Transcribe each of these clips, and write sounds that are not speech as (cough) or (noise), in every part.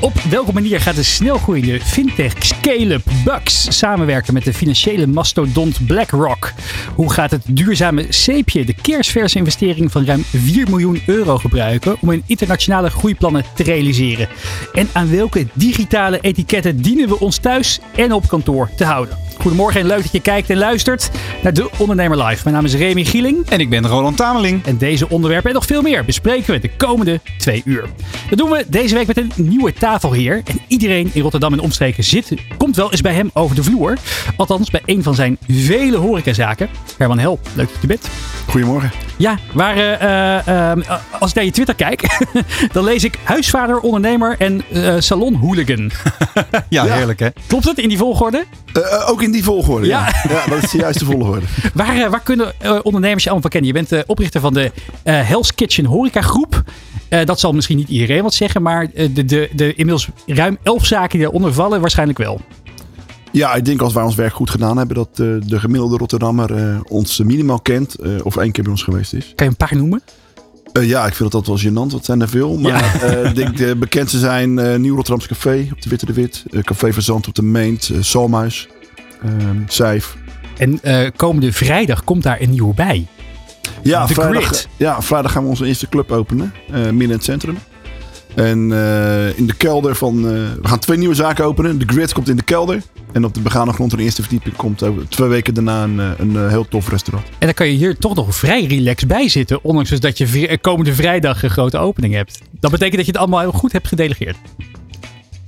Op welke manier gaat de snelgroeiende fintech scale-up Bucks samenwerken met de financiële mastodont BlackRock? Hoe gaat het duurzame Seepje de keersverse investering van ruim 4 miljoen euro gebruiken om hun internationale groeiplannen te realiseren? En aan welke digitale etiketten dienen we ons thuis en op kantoor te houden? Goedemorgen en leuk dat je kijkt en luistert naar De Ondernemer Live. Mijn naam is Remy Gieling. En ik ben Roland Tameling. En deze onderwerpen en nog veel meer bespreken we de komende twee uur. Dat doen we deze week met een nieuwe tafelheer. En iedereen in Rotterdam en omstreken zit, komt wel eens bij hem over de vloer. Althans, bij een van zijn vele horecazaken. Herman Hel, leuk dat je bent. Goedemorgen. Ja, waar, uh, uh, als ik naar je Twitter kijk, (laughs) dan lees ik huisvader, ondernemer en salon hooligan. ja, (laughs) ja, heerlijk hè. Klopt het in die volgorde? ook in die volgorde, ja. ja. ja. dat is de juiste volgorde. (laughs) waar, waar kunnen ondernemers je allemaal van kennen? Je bent oprichter van de Hell's Kitchen Horeca Groep. Dat zal misschien niet iedereen wat zeggen, maar de, de, de inmiddels ruim elf zaken die eronder vallen waarschijnlijk wel. Ja, ik denk als wij ons werk goed gedaan hebben, dat uh, de gemiddelde Rotterdammer uh, ons minimaal kent of één keer bij ons geweest is. Kan je een paar noemen? ja, ik vind dat wel gênant. Wat zijn er veel. Maar ik denk de bekendste zijn Nieuw Rotterdams Café op de Witte de Wit. Café Verzand op de Meent. Salmuis. Ehm, Zijf. En komende vrijdag komt daar een nieuwe bij. Ja, vrijdag, ja, vrijdag gaan we onze eerste club openen. midden in het centrum. En in de kelder van. we gaan twee nieuwe zaken openen. De Grid komt in de kelder. En op de begane grond van de eerste verdieping komt twee weken daarna een, een, een, heel tof restaurant. En dan kan je hier toch nog vrij relaxed bij zitten. Ondanks dus dat je komende vrijdag een grote opening hebt. Dat betekent dat je het allemaal heel goed hebt gedelegeerd.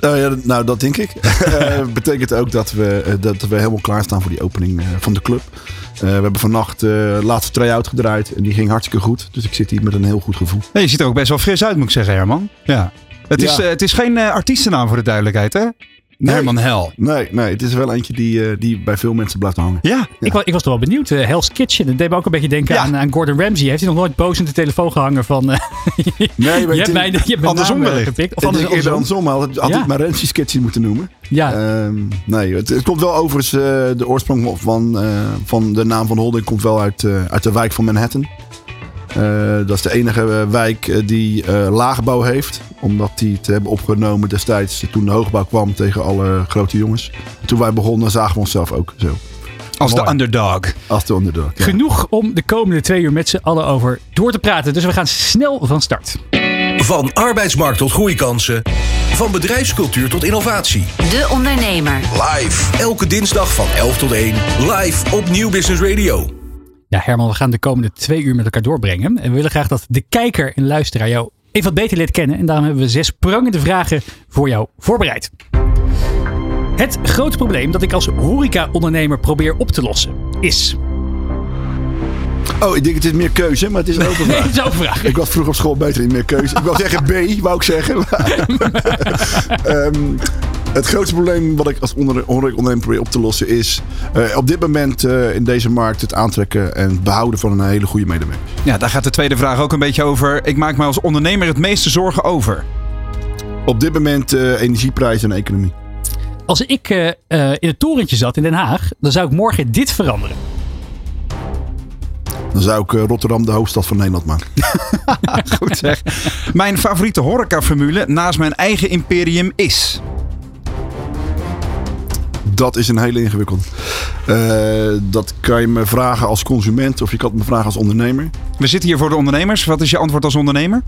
Uh, ja, nou, dat denk ik. (laughs) betekent ook dat we, dat we helemaal klaarstaan voor die opening van de club. We hebben vannacht de laatste try-out gedraaid. En die ging hartstikke goed. Dus ik zit hier met een heel goed gevoel. je ziet er ook best wel fris uit, moet ik zeggen, Herman. Ja. Het, is, het is geen artiestennaam voor de duidelijkheid, hè? Nee, Herman Hel. Nee, nee, het is wel eentje die, uh, die bij veel mensen blijft hangen. Ja, Ik, was, ik was toch wel benieuwd. Uh, Hell's Kitchen, dat deed me ook een beetje denken aan, aan, Gordon Ramsay. Heeft hij nog nooit boos in de telefoon gehangen van... Uh, (laughs) nee, je, hebt mij, je hebt andersom wellicht. gepikt. Of anders, andersom. andersom. Had, had ja. maar Ramsay's Kitchen moeten noemen. Ja. Uh, nee, het, het, komt wel overigens... de oorsprong van, van de naam van de holding komt wel uit, uit de wijk van Manhattan. Uh, dat is de enige wijk die uh, laagbouw heeft. Omdat die het hebben opgenomen destijds toen de hoogbouw kwam tegen alle grote jongens. Toen wij begonnen zagen we onszelf ook zo. Als Mooi. de underdog. Als de underdog. Ja. Genoeg om de komende twee uur met z'n allen over door te praten. Dus we gaan snel van start. Van arbeidsmarkt tot groeikansen. Van bedrijfscultuur tot innovatie. De Ondernemer. Live. Elke dinsdag van 11 tot 1. Live op Nieuw Business Radio. Ja, Herman, we gaan de komende twee uur met elkaar doorbrengen. En we willen graag dat de kijker en luisteraar jou even wat beter leert kennen. En daarom hebben we zes prangende vragen voor jou voorbereid. Het grote probleem dat ik als horeca-ondernemer probeer op te lossen is... Oh, ik denk het is meer keuze, maar het is een (laughs) open vraag. Nee, het is een vraag. Ik was vroeger op school beter in meer keuze. Ik wou zeggen B, wou ik zeggen. um, (laughs) (laughs) het grootste probleem wat ik als ondernemer probeer op te lossen is uh, op dit moment uh, in deze markt het aantrekken en behouden van een hele goede medewerker. Ja, daar gaat de tweede vraag ook een beetje over. Ik maak me als ondernemer het meeste zorgen over. Op dit moment uh, energieprijzen en economie. Als ik in het torentje zat in Den Haag, dan zou ik morgen dit veranderen. Dan zou ik Rotterdam de hoofdstad van Nederland maken. (laughs) Goed zeg. Mijn favoriete horecaformule naast mijn eigen imperium is dat is een hele ingewikkeld. Uh, dat kan je me vragen als consument of je kan het me vragen als ondernemer. We zitten hier voor de ondernemers. Wat is je antwoord als ondernemer?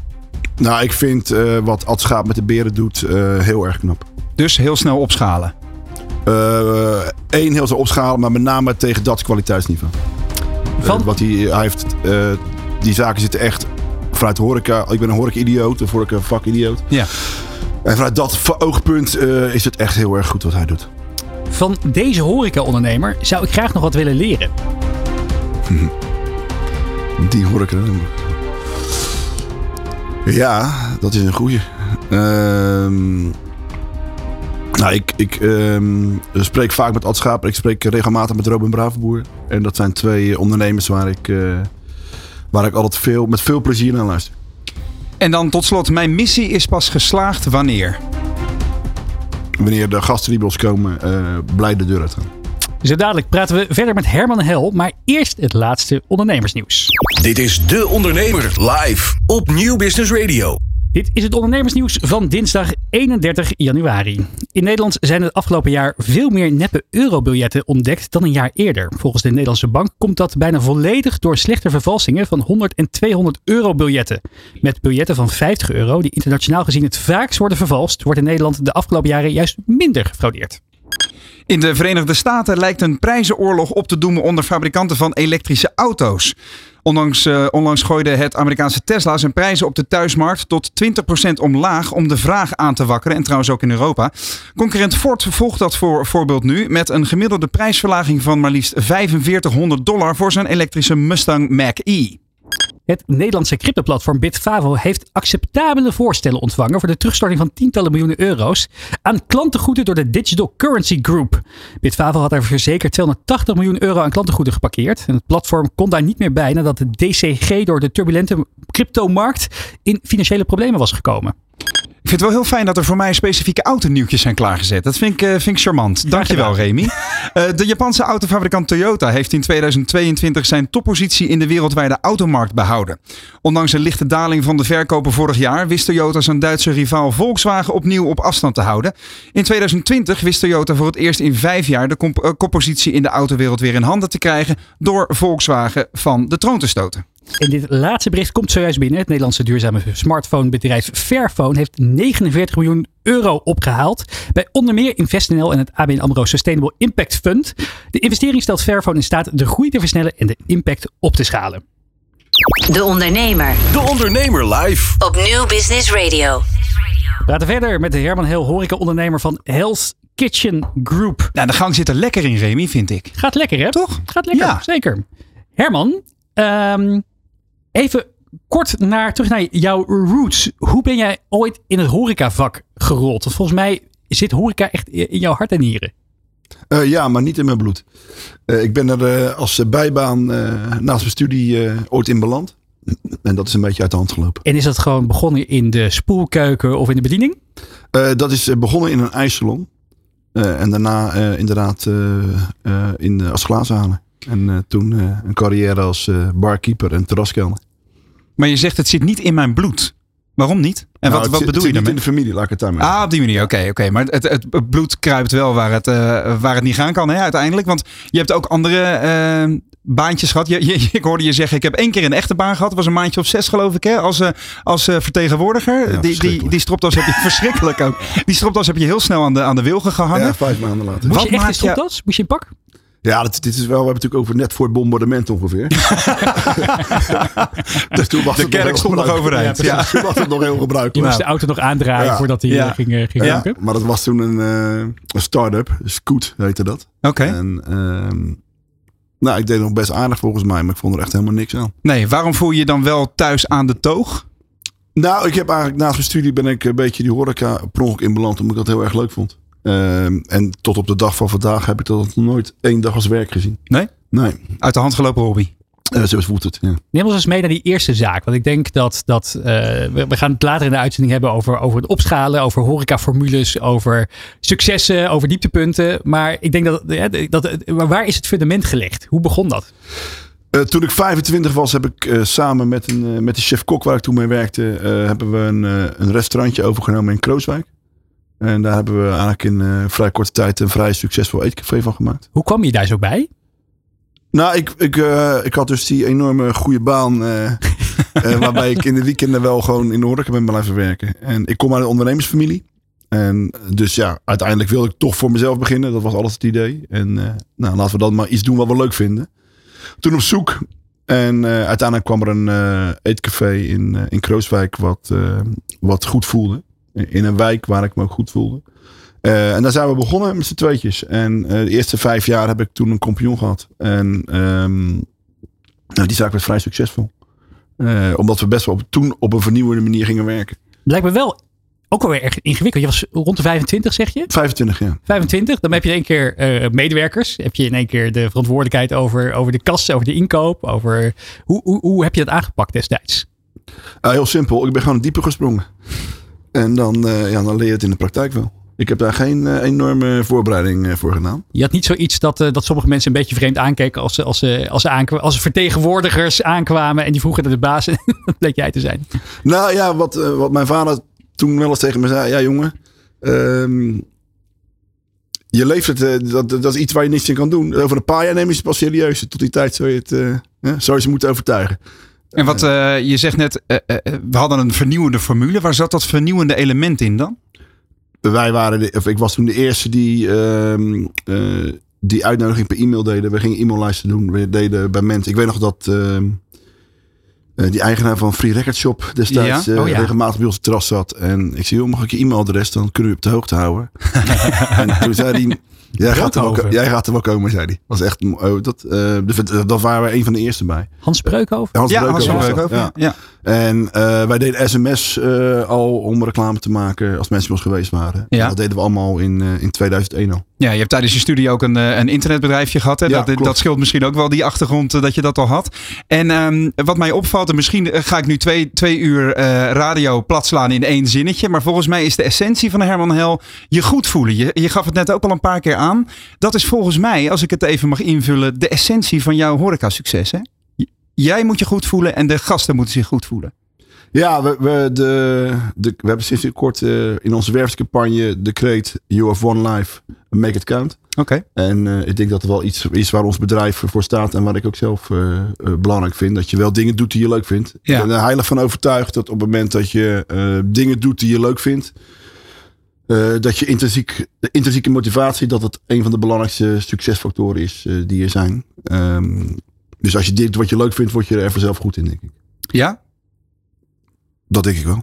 Nou, ik vind uh, wat Ad Schaap met de beren doet uh, heel erg knap. Dus heel snel opschalen? Eén, heel snel opschalen, maar met name tegen dat kwaliteitsniveau. Van? wat hij, hij heeft, die zaken zitten echt vanuit horeca. Ik ben een horeca-idioot, een horeca-vak-idioot. Ja. En vanuit dat oogpunt is het echt heel erg goed wat hij doet. Van deze horeca-ondernemer zou ik graag nog wat willen leren. (laughs) Die horeca. Ja, dat is een goeie. Ehm, nou, ik, ik um, spreek vaak met Ad Schaper. Ik spreek regelmatig met Robin Bravenboer. En dat zijn twee ondernemers waar ik, uh, waar ik altijd veel, met veel plezier naar luister. En dan tot slot, mijn missie is pas geslaagd wanneer? Wanneer de gasten die bij ons komen, eh, blij de deur uit gaan. Zo dadelijk praten we verder met Herman Hel, maar eerst het laatste ondernemersnieuws. Dit is De Ondernemer live op Nieuw Business Radio. Dit is het ondernemersnieuws van dinsdag 31 januari. In Nederland zijn het afgelopen jaar veel meer neppe eurobiljetten ontdekt dan een jaar eerder. Volgens de Nederlandse bank komt dat bijna volledig door slechte vervalsingen van 100 en 200 eurobiljetten. Met biljetten van 50 euro, die internationaal gezien het vaakst worden vervalst, wordt in Nederland de afgelopen jaren juist minder gefraudeerd. In de Verenigde Staten lijkt een prijzenoorlog op te doemen onder fabrikanten van elektrische auto's. Onlangs, eh, onlangs gooide het Amerikaanse Tesla zijn prijzen op de thuismarkt tot 20% omlaag om de vraag aan te wakkeren. En trouwens ook in Europa. Concurrent Ford volgt dat voor, voorbeeld nu met een gemiddelde prijsverlaging van maar liefst 4500 dollar voor zijn elektrische Mustang Mach-E. Het Nederlandse cryptoplatform Bitfavo heeft acceptabele voorstellen ontvangen voor de terugstorting van tientallen miljoenen euro's aan klantengoeden door de Digital Currency Group. Bitfavo had er zeker 280 miljoen euro aan klantengoeden geparkeerd. En het platform kon daar niet meer bij nadat de DCG door de turbulente cryptomarkt in financiële problemen was gekomen. Ik vind het wel heel fijn dat er voor mij specifieke autonieuwtjes zijn klaargezet. Dat vind ik, eh, vind ik charmant. Dankjewel, Remy. (laughs) Eh, de Japanse autofabrikant Toyota heeft in 2022 zijn toppositie in de wereldwijde automarkt behouden. Ondanks een lichte daling van de verkopen vorig jaar wist Toyota zijn Duitse rivaal Volkswagen opnieuw op afstand te houden. In 2020 wist Toyota voor het eerst in vijf jaar de eh, koppositie in de autowereld weer in handen te krijgen door Volkswagen van de troon te stoten. En dit laatste bericht komt zojuist binnen. Het Nederlandse duurzame smartphonebedrijf Fairphone heeft 49 miljoen euro opgehaald. Bij onder meer InvestNL en het ABN AMRO Sustainable Impact Fund. De investering stelt Fairphone in staat de groei te versnellen en de impact op te schalen. De Ondernemer De Ondernemer live. op Nieuw Business Radio. We praten verder met de Herman Heel, horeca-ondernemer van Hell's Kitchen Group. Nou, de gang zit er lekker in, Remy, vind ik. Gaat lekker, hè? Toch? Gaat lekker, Ja. zeker. Herman, ehm, even kort naar, terug naar jouw roots. Hoe ben jij ooit in het horecavak gerold? Want volgens mij zit horeca echt in jouw hart en nieren. Eh, ja, maar niet in mijn bloed. Eh, ik ben er eh, als bijbaan naast mijn studie ooit in beland. En dat is een beetje uit de hand gelopen. En is dat gewoon begonnen in de spoelkeuken of in de bediening? Dat is begonnen in een ijssalon. En daarna inderdaad in, als glazenhaler. En toen een carrière als barkeeper en terraskelner. Maar je zegt het zit niet in mijn bloed. Waarom niet? En Nou, wat, het wat bedoel het je zit daarmee? niet in de familie, laat ik het daarmee Ah, op die manier. Oké, oké. Maar het, het, bloed kruipt wel waar het, eh, waar het niet gaan kan, hè, uiteindelijk. Want je hebt ook andere eh, baantjes gehad. Je, je- ik hoorde je zeggen, ik heb één keer een echte baan gehad. Dat was een maandje of zes, geloof ik, hè, als, eh, als eh, vertegenwoordiger. Ja, die, die, die stropdas heb je (laughs) verschrikkelijk ook. Die stropdas heb je heel snel aan de, aan de wilgen gehangen. Ja, vijf maanden later. Moest Wat je echt je- stropdas? Moest je in pak? Ja, dit is wel, we hebben het natuurlijk over net voor het bombardement ongeveer. (laughs) dus toen was De het kerk stond nog overeind. Ja. Toen was het nog heel Je gebruikelijk. moest de auto nog aandraaien Ja. voordat hij Ja. eh, ging, eh, ging Ja. roken. Maar dat was toen een, eh, een start-up. Scoot heette dat. Oké. En ehm, nou, ik deed nog best aardig volgens mij, maar ik vond er echt helemaal niks aan. Nee, waarom voel je je dan wel thuis aan de toog? Nou, ik heb eigenlijk naast mijn studie ben ik een beetje die horeca per ongeluk in beland, omdat ik dat heel erg leuk vond. Ehm, en tot op de dag van vandaag heb ik dat nog nooit één dag als werk gezien. Nee? Nee, Uit de hand gelopen hobby. Eh, zo voelt het. Ja. Neem ons eens mee naar die eerste zaak. Want ik denk dat, dat eh, we, we gaan het later in de uitzending hebben over, over het opschalen, over horecaformules, over successen, over dieptepunten. Maar ik denk dat, ja, dat maar waar is het fundament gelegd? Hoe begon dat? Eh, toen ik 25 was, heb ik eh, samen met, een, eh, met de chef-kok waar ik toen mee werkte, eh, hebben we een, eh, een restaurantje overgenomen in Krooswijk. En daar hebben we eigenlijk in eh, vrij korte tijd een vrij succesvol eetcafé van gemaakt. Hoe kwam je daar zo bij? Nou, ik, ik, eh, ik had dus die enorme goede baan. eh, (laughs) waarbij ik in de weekenden wel gewoon in de horeca ben blijven werken. En ik kom uit een ondernemersfamilie. En dus ja, uiteindelijk wilde ik toch voor mezelf beginnen. Dat was alles het idee. En nou, laten we dan maar iets doen wat we leuk vinden. Toen op zoek. En uiteindelijk kwam er een eetcafé in, in Krooswijk wat, wat goed voelde. In een wijk waar ik me ook goed voelde. Eh, en daar zijn we begonnen met z'n tweetjes. En eh, de eerste vijf jaar heb ik toen een compagnon gehad. En ehm, nou, die zaak werd vrij succesvol. Eh, omdat we best wel op, toen op een vernieuwende manier gingen werken. Lijkt me wel ook wel weer erg ingewikkeld. Je was rond de 25, zeg je? 25 jaar. 25, dan heb je in één keer medewerkers. Heb je in één keer de verantwoordelijkheid over, over de kas, over de inkoop. Over, hoe, hoe, hoe heb je dat aangepakt destijds? Ah, heel simpel. Ik ben gewoon dieper gesprongen. En dan, eh, ja, dan leer je het in de praktijk wel. Ik heb daar geen eh, enorme voorbereiding eh, voor gedaan. Je had niet zoiets dat, dat sommige mensen een beetje vreemd aankeken als ze, als ze, als ze, aankwa- als vertegenwoordigers aankwamen en die vroegen naar de baas. (laughs) Dat bleek jij te zijn. Nou ja, wat, wat mijn vader toen wel eens tegen me zei. Ja jongen, ehm, je leeftijd, eh, dat, dat is iets waar je niks in kan doen. Over een paar jaar neem je ze pas serieus. Tot die tijd zou je, het, zou je ze moeten overtuigen. En wat eh, je zegt net, eh, eh, we hadden een vernieuwende formule. Waar zat dat vernieuwende element in dan? Wij waren, de, of ik was toen de eerste die ehm, eh, die uitnodiging per e-mail deden. We gingen e-maillijsten doen. We deden bij mensen. Ik weet nog dat ehm, eh, die eigenaar van Free Record Shop destijds Ja? Oh ja. regelmatig bij ons terras zat. En ik zei, joh, mag ik je e-mailadres? Dan kunnen we op de hoogte houden. (laughs) en toen zei hij, jij gaat, er wel, ko- Broodhoven. jij gaat er wel komen, zei hij. Was echt, oh, dat, eh, dus dat waren we een van de eerste bij. Hans Breukhoven? Hans ja, Breukhoven Hans Breukhoven, ja. ja. En eh, wij deden sms eh, al om reclame te maken als mensen bij ons geweest waren. Ja. En dat deden we allemaal in, eh, in 2001 al. Ja, je hebt tijdens je studie ook een, een internetbedrijfje gehad. Hè? Ja, dat, klopt. dat scheelt misschien ook wel, die achtergrond, dat je dat al had. En ehm, wat mij opvalt, en misschien ga ik nu twee, twee uur radio platslaan in één zinnetje. Maar volgens mij is de essentie van Herman Hel je goed voelen. Je, je gaf het net ook al een paar keer aan. Dat is volgens mij, als ik het even mag invullen, de essentie van jouw horecasucces. Hè? Jij moet je goed voelen en de gasten moeten zich goed voelen. Ja, we, we, de, de, we hebben sinds kort eh, in onze werfscampagne de kreet You have one life, make it count. Oké. En eh, ik denk dat er wel iets is waar ons bedrijf voor staat en waar ik ook zelf eh, belangrijk vind. Dat je wel dingen doet die je leuk vindt. Ja. Ik ben er heilig van overtuigd dat op het moment dat je dingen doet die je leuk vindt, dat je intrinsiek, de intrinsieke motivatie, dat het een van de belangrijkste succesfactoren is die er zijn. Ehm, dus als je dit wat je leuk vindt, word je er vanzelf goed in, denk ik. Ja? Dat denk ik wel.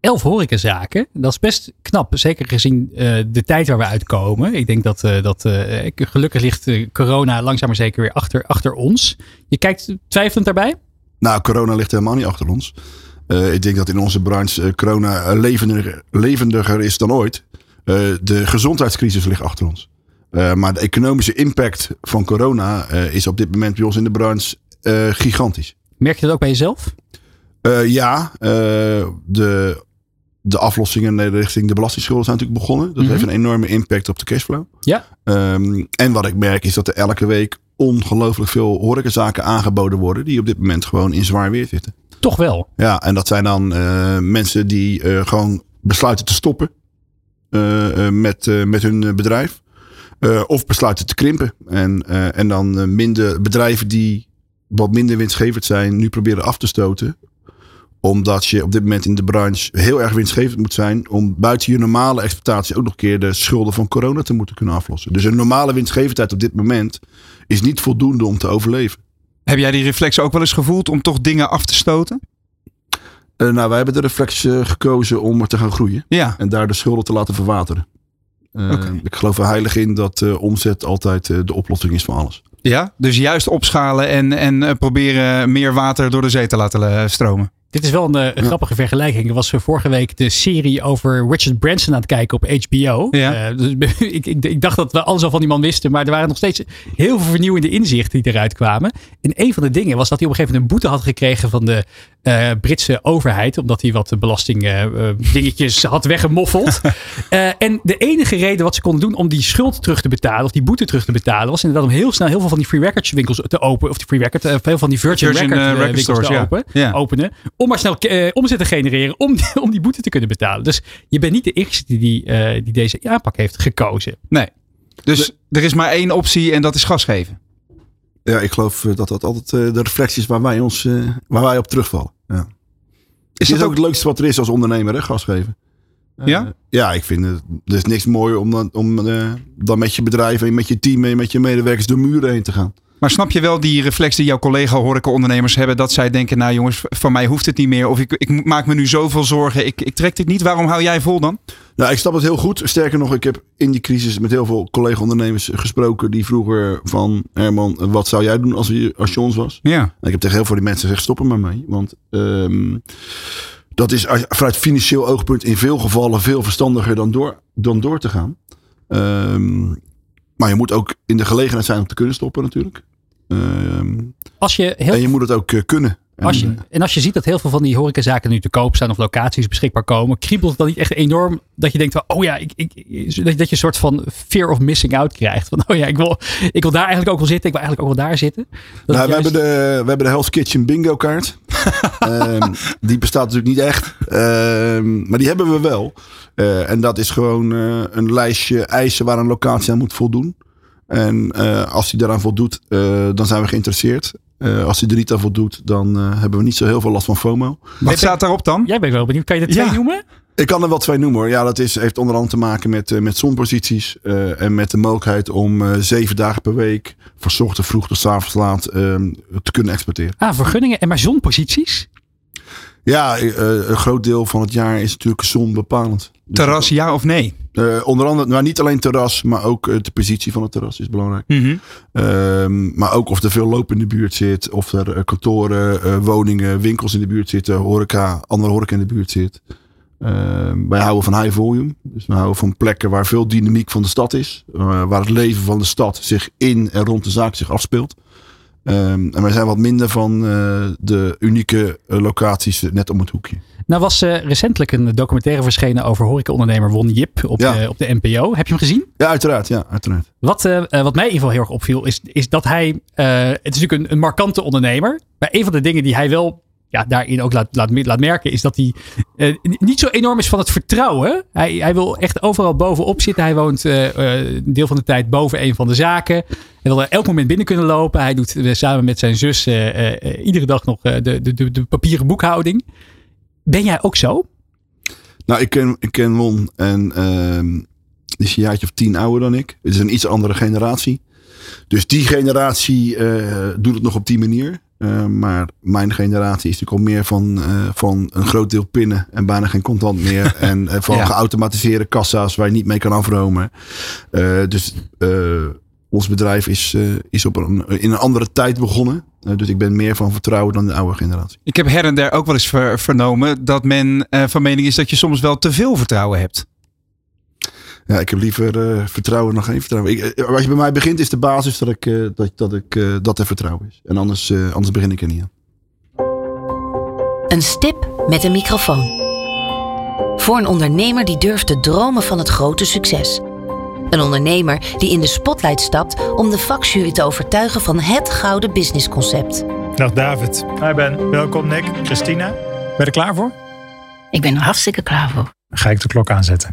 Elf horecazaken. Dat is best knap. Zeker gezien eh, de tijd waar we uitkomen. Ik denk dat, eh, dat eh, ik- gelukkig ligt corona langzaam maar zeker weer achter, achter ons. Je kijkt twijfelend daarbij? Nou, corona ligt helemaal niet achter ons. Eh, ik denk dat in onze branche corona levendiger, levendiger is dan ooit. Eh, de gezondheidscrisis ligt achter ons. Eh, maar de economische impact van corona eh, is op dit moment bij ons in de branche eh, gigantisch. Merk je dat ook bij jezelf? Ja, de, de aflossingen richting de belastingschulden zijn natuurlijk begonnen. Dat Mhm. heeft een enorme impact op de cashflow. Ja. Ehm, en wat ik merk is dat er elke week ongelooflijk veel horecazaken aangeboden worden. Die op dit moment gewoon in zwaar weer zitten. Toch wel. Ja, en dat zijn dan mensen die gewoon besluiten te stoppen met, met hun bedrijf. Eh, of besluiten te krimpen. En, eh, en dan eh, minder bedrijven die wat minder winstgevend zijn, nu proberen af te stoten. Omdat je op dit moment in de branche heel erg winstgevend moet zijn. Om buiten je normale exploitatie ook nog een keer de schulden van corona te moeten kunnen aflossen. Dus een normale winstgevendheid op dit moment is niet voldoende om te overleven. Heb jij die reflex ook wel eens gevoeld om toch dingen af te stoten? Nou, wij hebben de reflex gekozen om er te gaan groeien. Ja. En daar de schulden te laten verwateren. Eh, Oké. Ik geloof er heilig in dat eh, omzet altijd eh, de oplossing is voor alles. Ja, dus juist opschalen en, en eh, proberen meer water door de zee te laten stromen. Dit is wel een, eh, grappige vergelijking. Er was eh, vorige week de serie over Richard Branson aan het kijken op HBO. Ja. Eh, dus (laughs) ik, ik, ik dacht dat we alles al van die man wisten. Maar er waren nog steeds heel veel vernieuwende inzichten die eruit kwamen. En een van de dingen was dat hij op een gegeven moment een boete had gekregen van de Britse overheid. Omdat hij wat belastingdingetjes (laughs) had weggemoffeld. (laughs) En de enige reden wat ze konden doen om die schuld terug te betalen. Of die boete terug te betalen. Was inderdaad om heel snel heel veel van die free records winkels te openen. Of die free record, veel van die Virgin, Virgin, record, record winkels stores, te ja. open, Ja. openen. Om maar snel eh, omzet te genereren. Om, om die boete te kunnen betalen. Dus je bent niet de eerste die, eh, die deze aanpak heeft gekozen. Nee. Dus er is maar één optie en dat is gas geven. Ja, ik geloof eh, dat dat altijd eh, de reflectie is waar wij, ons, eh, waar wij op terugvallen. Ja. Is Is dat het ook ook... het leukste wat er is als ondernemer, hè, gas geven? Ja? ja, ik vind het. Er is niks mooier om, dan, om eh, dan met je bedrijf en met je team en met je medewerkers door muren heen te gaan. Maar snap je wel die reflex die jouw collega horeca-ondernemers hebben? Dat zij denken, nou jongens, van mij hoeft het niet meer. Of ik, ik maak me nu zoveel zorgen. Ik, ik trek dit niet. Waarom hou jij vol dan? Nou, ik snap het heel goed. Sterker nog, ik heb in die crisis met heel veel collega-ondernemers gesproken. Die vroegen van, Herman, wat zou jij doen als je, als je ons was? Ja. En ik heb tegen heel veel die mensen gezegd, stop er maar mee. Want ehm, dat is vanuit financieel oogpunt in veel gevallen veel verstandiger dan door, dan door te gaan. Ehm, maar je moet ook in de gelegenheid zijn om te kunnen stoppen natuurlijk. Ehm, Als je heel en je moet het ook eh, kunnen. Als je, En, en als je ziet dat heel veel van die horecazaken nu te koop staan of locaties beschikbaar komen, kriebelt het dan niet echt enorm dat je denkt van, oh ja, ik, ik, dat, dat je een soort van fear of missing out krijgt. Van, (laughs) oh ja, ik wil, ik wil daar eigenlijk ook wel zitten, ik wil eigenlijk ook wel daar zitten. Dat Nou, we, hebben de, we hebben de Hell's Kitchen bingo kaart. (laughs) Ehm, die bestaat natuurlijk niet echt. Ehm, maar die hebben we wel. Eh, en dat is gewoon eh, een lijstje eisen waar een locatie aan moet voldoen. En eh, als die daaraan voldoet, eh, dan zijn we geïnteresseerd. Eh, als hij er niet aan voldoet, dan eh, hebben we niet zo heel veel last van FOMO. Wat staat daarop dan? Jij bent wel benieuwd, kan je er twee Ja. noemen? Ik kan er wel twee noemen hoor. Ja, dat is, heeft onder andere te maken met, eh, met zonposities. eh, en met de mogelijkheid om eh, zeven dagen per week, van 's ochtends vroeg tot 's avonds laat, ehm, te kunnen exporteren. Ah, vergunningen en maar zonposities. Ja, eh, een groot deel van het jaar is natuurlijk zon bepalend. Dus, Terras, ja of nee? eh, onder andere, nou niet alleen terras, maar ook eh, de positie van het terras is belangrijk. Ehm, maar ook of er veel loop in de buurt zit, of er eh, kantoren, eh, woningen, winkels in de buurt zitten, horeca, andere horeca in de buurt zit. Ehm, wij houden van high volume. Dus we houden van plekken waar veel dynamiek van de stad is. eh, waar het leven van de stad zich in en rond de zaak zich afspeelt. Ehm, en wij zijn wat minder van eh, de unieke eh, locaties net om het hoekje. Nou was eh, recentelijk een documentaire verschenen over horecaondernemer Won Jip op, Ja. de, op de NPO. Heb je hem gezien? Ja, uiteraard. Ja, uiteraard. Wat, eh, eh, wat mij in ieder geval heel erg opviel, is, is dat hij. eh, het is natuurlijk een, een markante ondernemer. Maar een van de dingen die hij wel ja, daarin ook laat, laat, laat merken, is dat hij eh, niet zo enorm is van het vertrouwen. Hij, hij wil echt overal bovenop zitten. Hij woont eh, eh, een deel van de tijd boven een van de zaken. Hij wil er elk moment binnen kunnen lopen. Hij doet samen met zijn zus iedere dag nog de, de, de, papieren boekhouding. Ben jij ook zo? Nou, ik ken, ik ken Won en ehm, die is een jaartje of tien ouder dan ik. Het is een iets andere generatie. Dus die generatie doet het nog op die manier. Eh, maar mijn generatie is natuurlijk al meer van, eh, van een groot deel pinnen en bijna geen contant meer. (laughs) en eh, van Ja. geautomatiseerde kassa's waar je niet mee kan afromen. Dus ons bedrijf is, is op een, in een andere tijd begonnen. Dus ik ben meer van vertrouwen dan de oude generatie. Ik heb her en der ook wel eens ver- vernomen dat men van mening is dat je soms wel te veel vertrouwen hebt. Ja, ik heb liever eh, vertrouwen dan geen vertrouwen. Ik, eh, als je bij mij begint, is de basis dat ik, eh, dat, dat, ik, eh, dat er vertrouwen is. En anders, eh, anders begin ik er niet aan. Een stip met een microfoon. Voor een ondernemer die durft te dromen van het grote succes. Een ondernemer die in de spotlight stapt om de vakjury te overtuigen van het gouden businessconcept. Dag David. Hi Ben. Welkom Nick. Christina. Ben je er klaar voor? Ik ben er hartstikke klaar voor. Dan ga ik de klok aanzetten.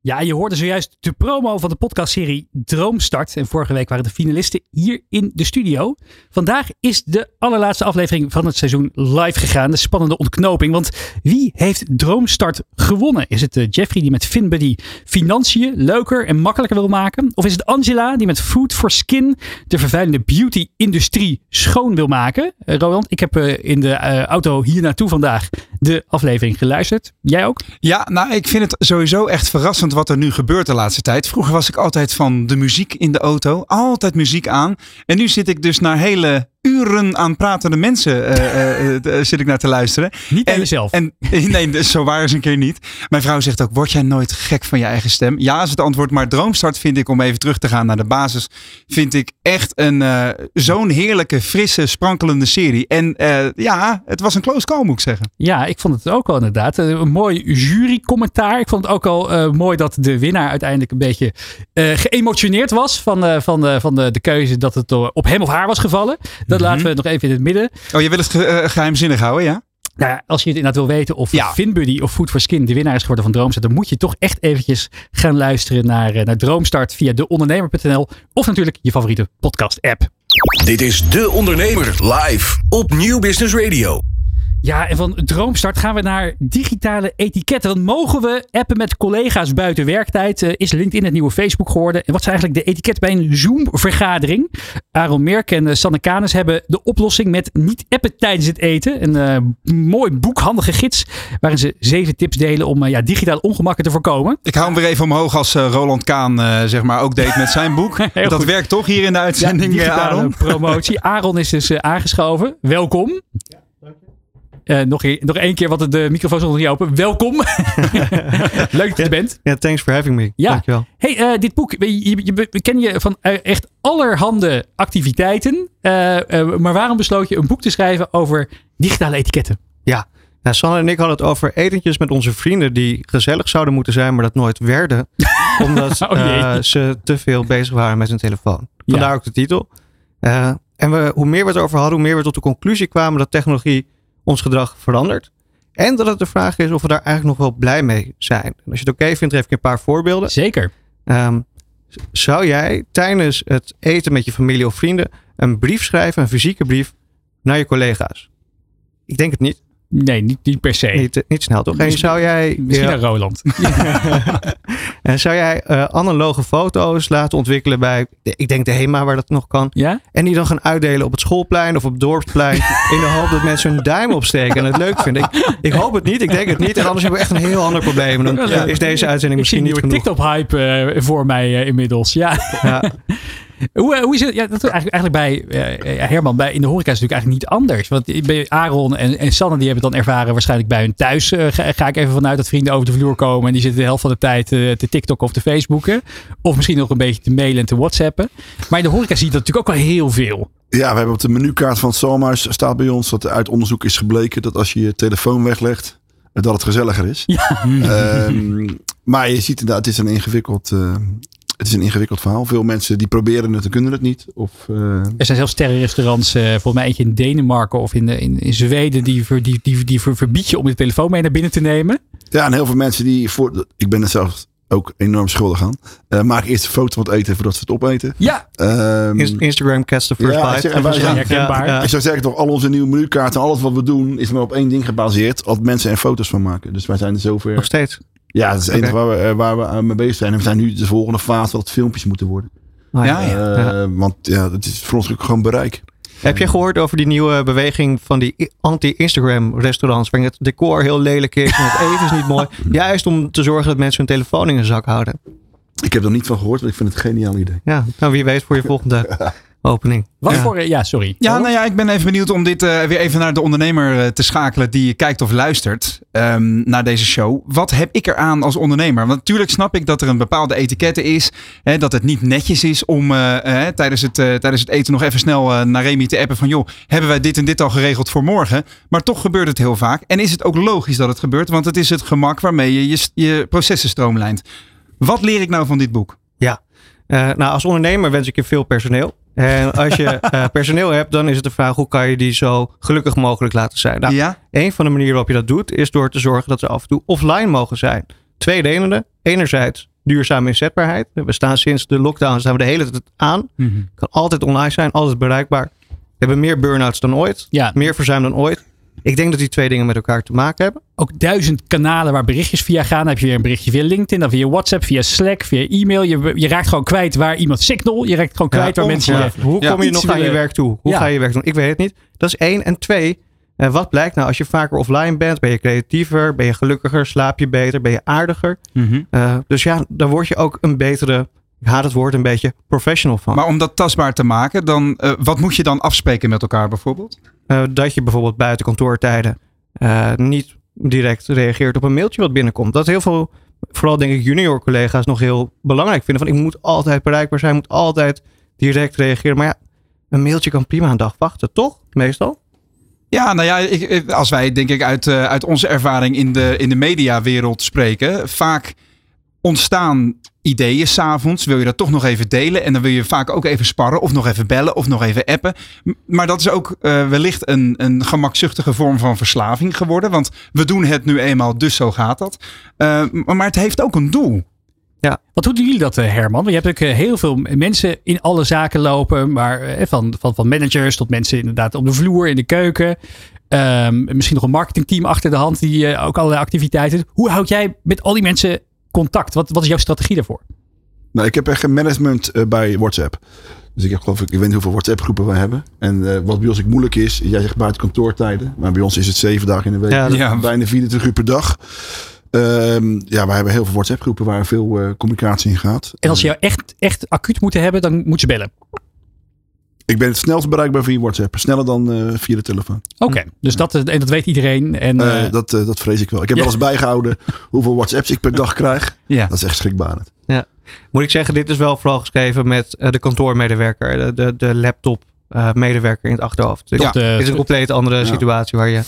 Ja, je hoorde zojuist de promo van de podcastserie Droomstart. En vorige week waren de finalisten hier in de studio. Vandaag is de allerlaatste aflevering van het seizoen live gegaan. De spannende ontknoping. Want wie heeft Droomstart gewonnen? Is het eh, Jeffrey die met FinBuddy financiën leuker en makkelijker wil maken? Of is het Angela die met Food for Skin de vervuilende beauty-industrie schoon wil maken? Eh, Roland, ik heb eh, in de auto hier naartoe vandaag de aflevering geluisterd. Jij ook? Ja, nou, ik vind het sowieso echt verrassend wat er nu gebeurt de laatste tijd. Vroeger was ik altijd van de muziek in de auto. Altijd muziek aan. En nu zit ik dus naar hele uren aan pratende mensen eh, eh, eh, zit ik naar te luisteren. Niet En- jezelf. En, (laughs) nee, dus zo waar is een keer niet. Mijn vrouw zegt ook, word jij nooit gek van je eigen stem? Ja, is het antwoord. Maar Droomstart vind ik, om even terug te gaan naar de basis, vind ik echt een zo'n heerlijke, frisse, sprankelende serie. En ja, het was een close call, moet ik zeggen. Ja, ik vond het ook wel inderdaad. Een mooi jurycommentaar. Ik vond het ook al mooi dat de winnaar uiteindelijk een beetje geëmotioneerd was van, van, de, van de, de keuze dat het op hem of haar was gevallen. Dat laten we nog even in het midden. Oh, je wil het ge- eh, geheimzinnig houden, ja? Nou ja, als je het inderdaad wil weten of Ja. FinBuddy of Food for Skin de winnaar is geworden van Droomstart, dan moet je toch echt eventjes gaan luisteren naar, eh, naar Droomstart via deondernemer.nl of natuurlijk je favoriete podcast app. Dit is De Ondernemer live op Nieuw Business Radio. Ja, en van Droomstart gaan we naar digitale etiketten. Want mogen we appen met collega's buiten werktijd? Uh, is LinkedIn het nieuwe Facebook geworden? En wat is eigenlijk de etiket bij een Zoom-vergadering? Aaron Merk en uh, Sanne Canes hebben de oplossing met niet appen tijdens het eten. Een uh, mooi boekhandige gids waarin ze zeven tips delen om ja, digitale ongemakken te voorkomen. Ik hou hem weer even omhoog als Roland Kaan zeg maar ook deed met zijn boek. (laughs) dat goed. werkt toch hier in de uitzending, ja, Aaron? promotie. Aaron is dus aangeschoven. Welkom. Uh, nog, nog één keer, want de microfoon nog niet open. Welkom. (laughs) Leuk dat je er bent. Ja, thanks for having me. Ja. Dankjewel. Hey, uh, dit boek, je, je, je, ken je van uh, echt allerhande activiteiten. maar waarom besloot je een boek te schrijven over digitale etiketten? Ja, nou, Sanne en ik hadden het over etentjes met onze vrienden die gezellig zouden moeten zijn, maar dat nooit werden. (laughs) omdat oh, ze te veel bezig waren met hun telefoon. Vandaar ja. ook de titel. en we, hoe meer we het over hadden, hoe meer we tot de conclusie kwamen dat technologie ons gedrag verandert. En dat het de vraag is of we daar eigenlijk nog wel blij mee zijn. En als je het oké vindt, geef ik een paar voorbeelden. Zeker. Um, zou jij tijdens het eten met je familie of vrienden een brief schrijven, een fysieke brief, naar je collega's? Ik denk het niet. Nee, niet, niet per se. Niet, niet snel toch? En zou jij. Misschien ja, naar Roland. (laughs) en zou jij uh, analoge foto's laten ontwikkelen bij, ik denk de HEMA waar dat nog kan. Ja? En die dan gaan uitdelen op het schoolplein of op het dorpsplein. (laughs) in de hoop dat mensen hun duim opsteken en het leuk vinden. Ik, ik, hoop het niet, ik denk het niet. En anders hebben we echt een heel ander probleem. Dan ja, is deze uitzending misschien niet genoeg. TikTok-hype uh, voor mij uh, inmiddels. Ja. (laughs) Hoe, eh, hoe is het? Ja, dat is eigenlijk, eigenlijk bij uh, Herman, bij, in de horeca is het natuurlijk eigenlijk niet anders. Want Aaron en, en Sanne, die hebben het dan ervaren waarschijnlijk bij hun thuis. Uh, ga, ga, ik even vanuit dat vrienden over de vloer komen en die zitten de helft van de tijd uh, te TikTok of te Facebooken. Of misschien nog een beetje te mailen en te WhatsAppen. Maar in de horeca zie je dat natuurlijk ook wel heel veel. Ja, we hebben op de menukaart van het staat bij ons dat uit onderzoek is gebleken dat als je je telefoon weglegt, dat het gezelliger is. Ja. Um, maar je ziet inderdaad, het is een ingewikkeld het is een ingewikkeld verhaal. Veel mensen die proberen het en kunnen het niet. Of, uh... Er zijn zelfs sterrenrestaurants, uh, volgens mij eentje in Denemarken of in, de, in, in Zweden, die, die, die, die, die verbied je om je telefoon mee naar binnen te nemen. Ja, en heel veel mensen die, voor, ik ben er zelf ook enorm schuldig aan. Uh, maak eerst een foto van het eten voordat ze het opeten. Ja. Um, Instagram catch the first ja, bite. En wij zijn herkenbaar. Ja, ja. Ik zou zeggen toch, al onze nieuwe menukaarten, alles wat we doen, is maar op één ding gebaseerd. Als mensen er foto's van maken. Dus wij zijn er zover. Nog steeds. Ja, dat is het enige waar we, eh, waar we mee bezig zijn. En we zijn nu de volgende fase dat het filmpjes moeten worden. Ah, ja, ja. Uh, want ja, het is voor ons ook gewoon bereik. Heb je gehoord over die nieuwe beweging van die anti-Instagram restaurants? Waarin het decor heel lelijk is en het (laughs) eten is niet mooi. Juist om te zorgen dat mensen hun telefoon in hun zak houden. Ik heb er niet van gehoord, maar ik vind het een geniaal idee. Ja, nou wie weet voor je volgende (laughs) opening. Wat ja. voor... Ja, sorry. Ja, nou ja, ik ben even benieuwd om dit uh, weer even naar de ondernemer uh, te schakelen die kijkt of luistert um, naar deze show. Wat heb ik eraan als ondernemer? Want natuurlijk snap ik dat er een bepaalde etikette is. Hè, dat het niet netjes is om uh, tijdens, het, tijdens het eten nog even snel naar Remy te appen van... joh, hebben wij dit en dit al geregeld voor morgen? Maar toch gebeurt het heel vaak. En is het ook logisch dat het gebeurt? Want het is het gemak waarmee je je, je processen stroomlijnt. Wat leer ik nou van dit boek? Ja, nou als ondernemer wens ik je veel personeel. En als je uh, (laughs) personeel hebt, dan is het de vraag hoe kan je die zo gelukkig mogelijk laten zijn. Nou, ja? Een van de manieren waarop je dat doet, is door te zorgen dat ze af en toe offline mogen zijn. Twee redenen. Enerzijds duurzame inzetbaarheid. We staan sinds de lockdown staan we de hele tijd aan. Mm -hmm. Kan altijd online zijn, altijd bereikbaar. We hebben meer burn-outs dan ooit. Ja. Meer verzuim dan ooit. Ik denk dat die twee dingen met elkaar te maken hebben. Ook duizend kanalen waar berichtjes via gaan. Dan heb je weer een berichtje via LinkedIn, dan via WhatsApp, via Slack, via e-mail. Je, je raakt gewoon kwijt waar iemand signal. Je raakt gewoon kwijt waar mensen. Ja. Hoe kom je nog aan je werk toe? Hoe ga je je werk doen? Ik weet het niet. Dat is één. En twee, uh, wat blijkt nou als je vaker offline bent? Ben je creatiever? Ben je gelukkiger? Slaap je beter? Ben je aardiger? Mm -hmm. uh, dus ja, dan word je ook een betere haat het woord een beetje professional van. Maar om dat tastbaar te maken, dan, uh, wat moet je dan afspreken met elkaar bijvoorbeeld? Uh, dat je bijvoorbeeld buiten kantoortijden uh, niet direct reageert op een mailtje wat binnenkomt. Dat heel veel, vooral denk ik junior collega's nog heel belangrijk vinden. Van ik moet altijd bereikbaar zijn, moet altijd direct reageren. Maar ja, een mailtje kan prima een dag wachten, toch? Meestal. Ja, nou ja, ik, als wij denk ik uit, uit onze ervaring in de, in de mediawereld spreken, vaak ontstaan ideeën s'avonds. Wil je dat toch nog even delen? En dan wil je vaak ook even sparren of nog even bellen of nog even appen. Maar dat is ook uh, wellicht een, een gemakzuchtige vorm van verslaving geworden. Want we doen het nu eenmaal, dus zo gaat dat. Uh, maar het heeft ook een doel. Ja. Wat doen jullie dat, eh, Herman? Je hebt ook heel veel mensen in alle zaken lopen. Maar van, van, van managers tot mensen inderdaad op de vloer, in de keuken. Ehm, misschien nog een marketingteam achter de hand die ook allerlei activiteiten. Hoe houd jij met al die mensen contact? Wat, wat is jouw strategie daarvoor? Nou, ik heb echt een management uh, bij WhatsApp. Dus ik heb geloof ik, ik weet niet hoeveel WhatsApp groepen we hebben. En uh, wat bij ons ook moeilijk is, jij zegt buiten kantoortijden. Maar bij ons is het zeven dagen in de week. Ja, ja. Bijna 24 uur per dag. Um, ja, we hebben heel veel WhatsApp groepen waar veel uh, communicatie in gaat. En als je jou echt, echt acuut moeten hebben, dan moet je bellen. Ik ben het snelst bereikbaar via WhatsApp. Sneller dan uh, via de telefoon. Oké, okay, dus dat, en dat weet iedereen. En, uh, dat, uh, dat vrees ik wel. Ik heb ja. wel eens bijgehouden hoeveel WhatsApps ik per dag krijg. Ja. Dat is echt schrikbarend. Ja. Moet ik zeggen, dit is wel vooral geschreven met de kantoormedewerker. De, de, de laptop medewerker in het achterhoofd. Dus ja. Dit is een compleet andere situatie waar je,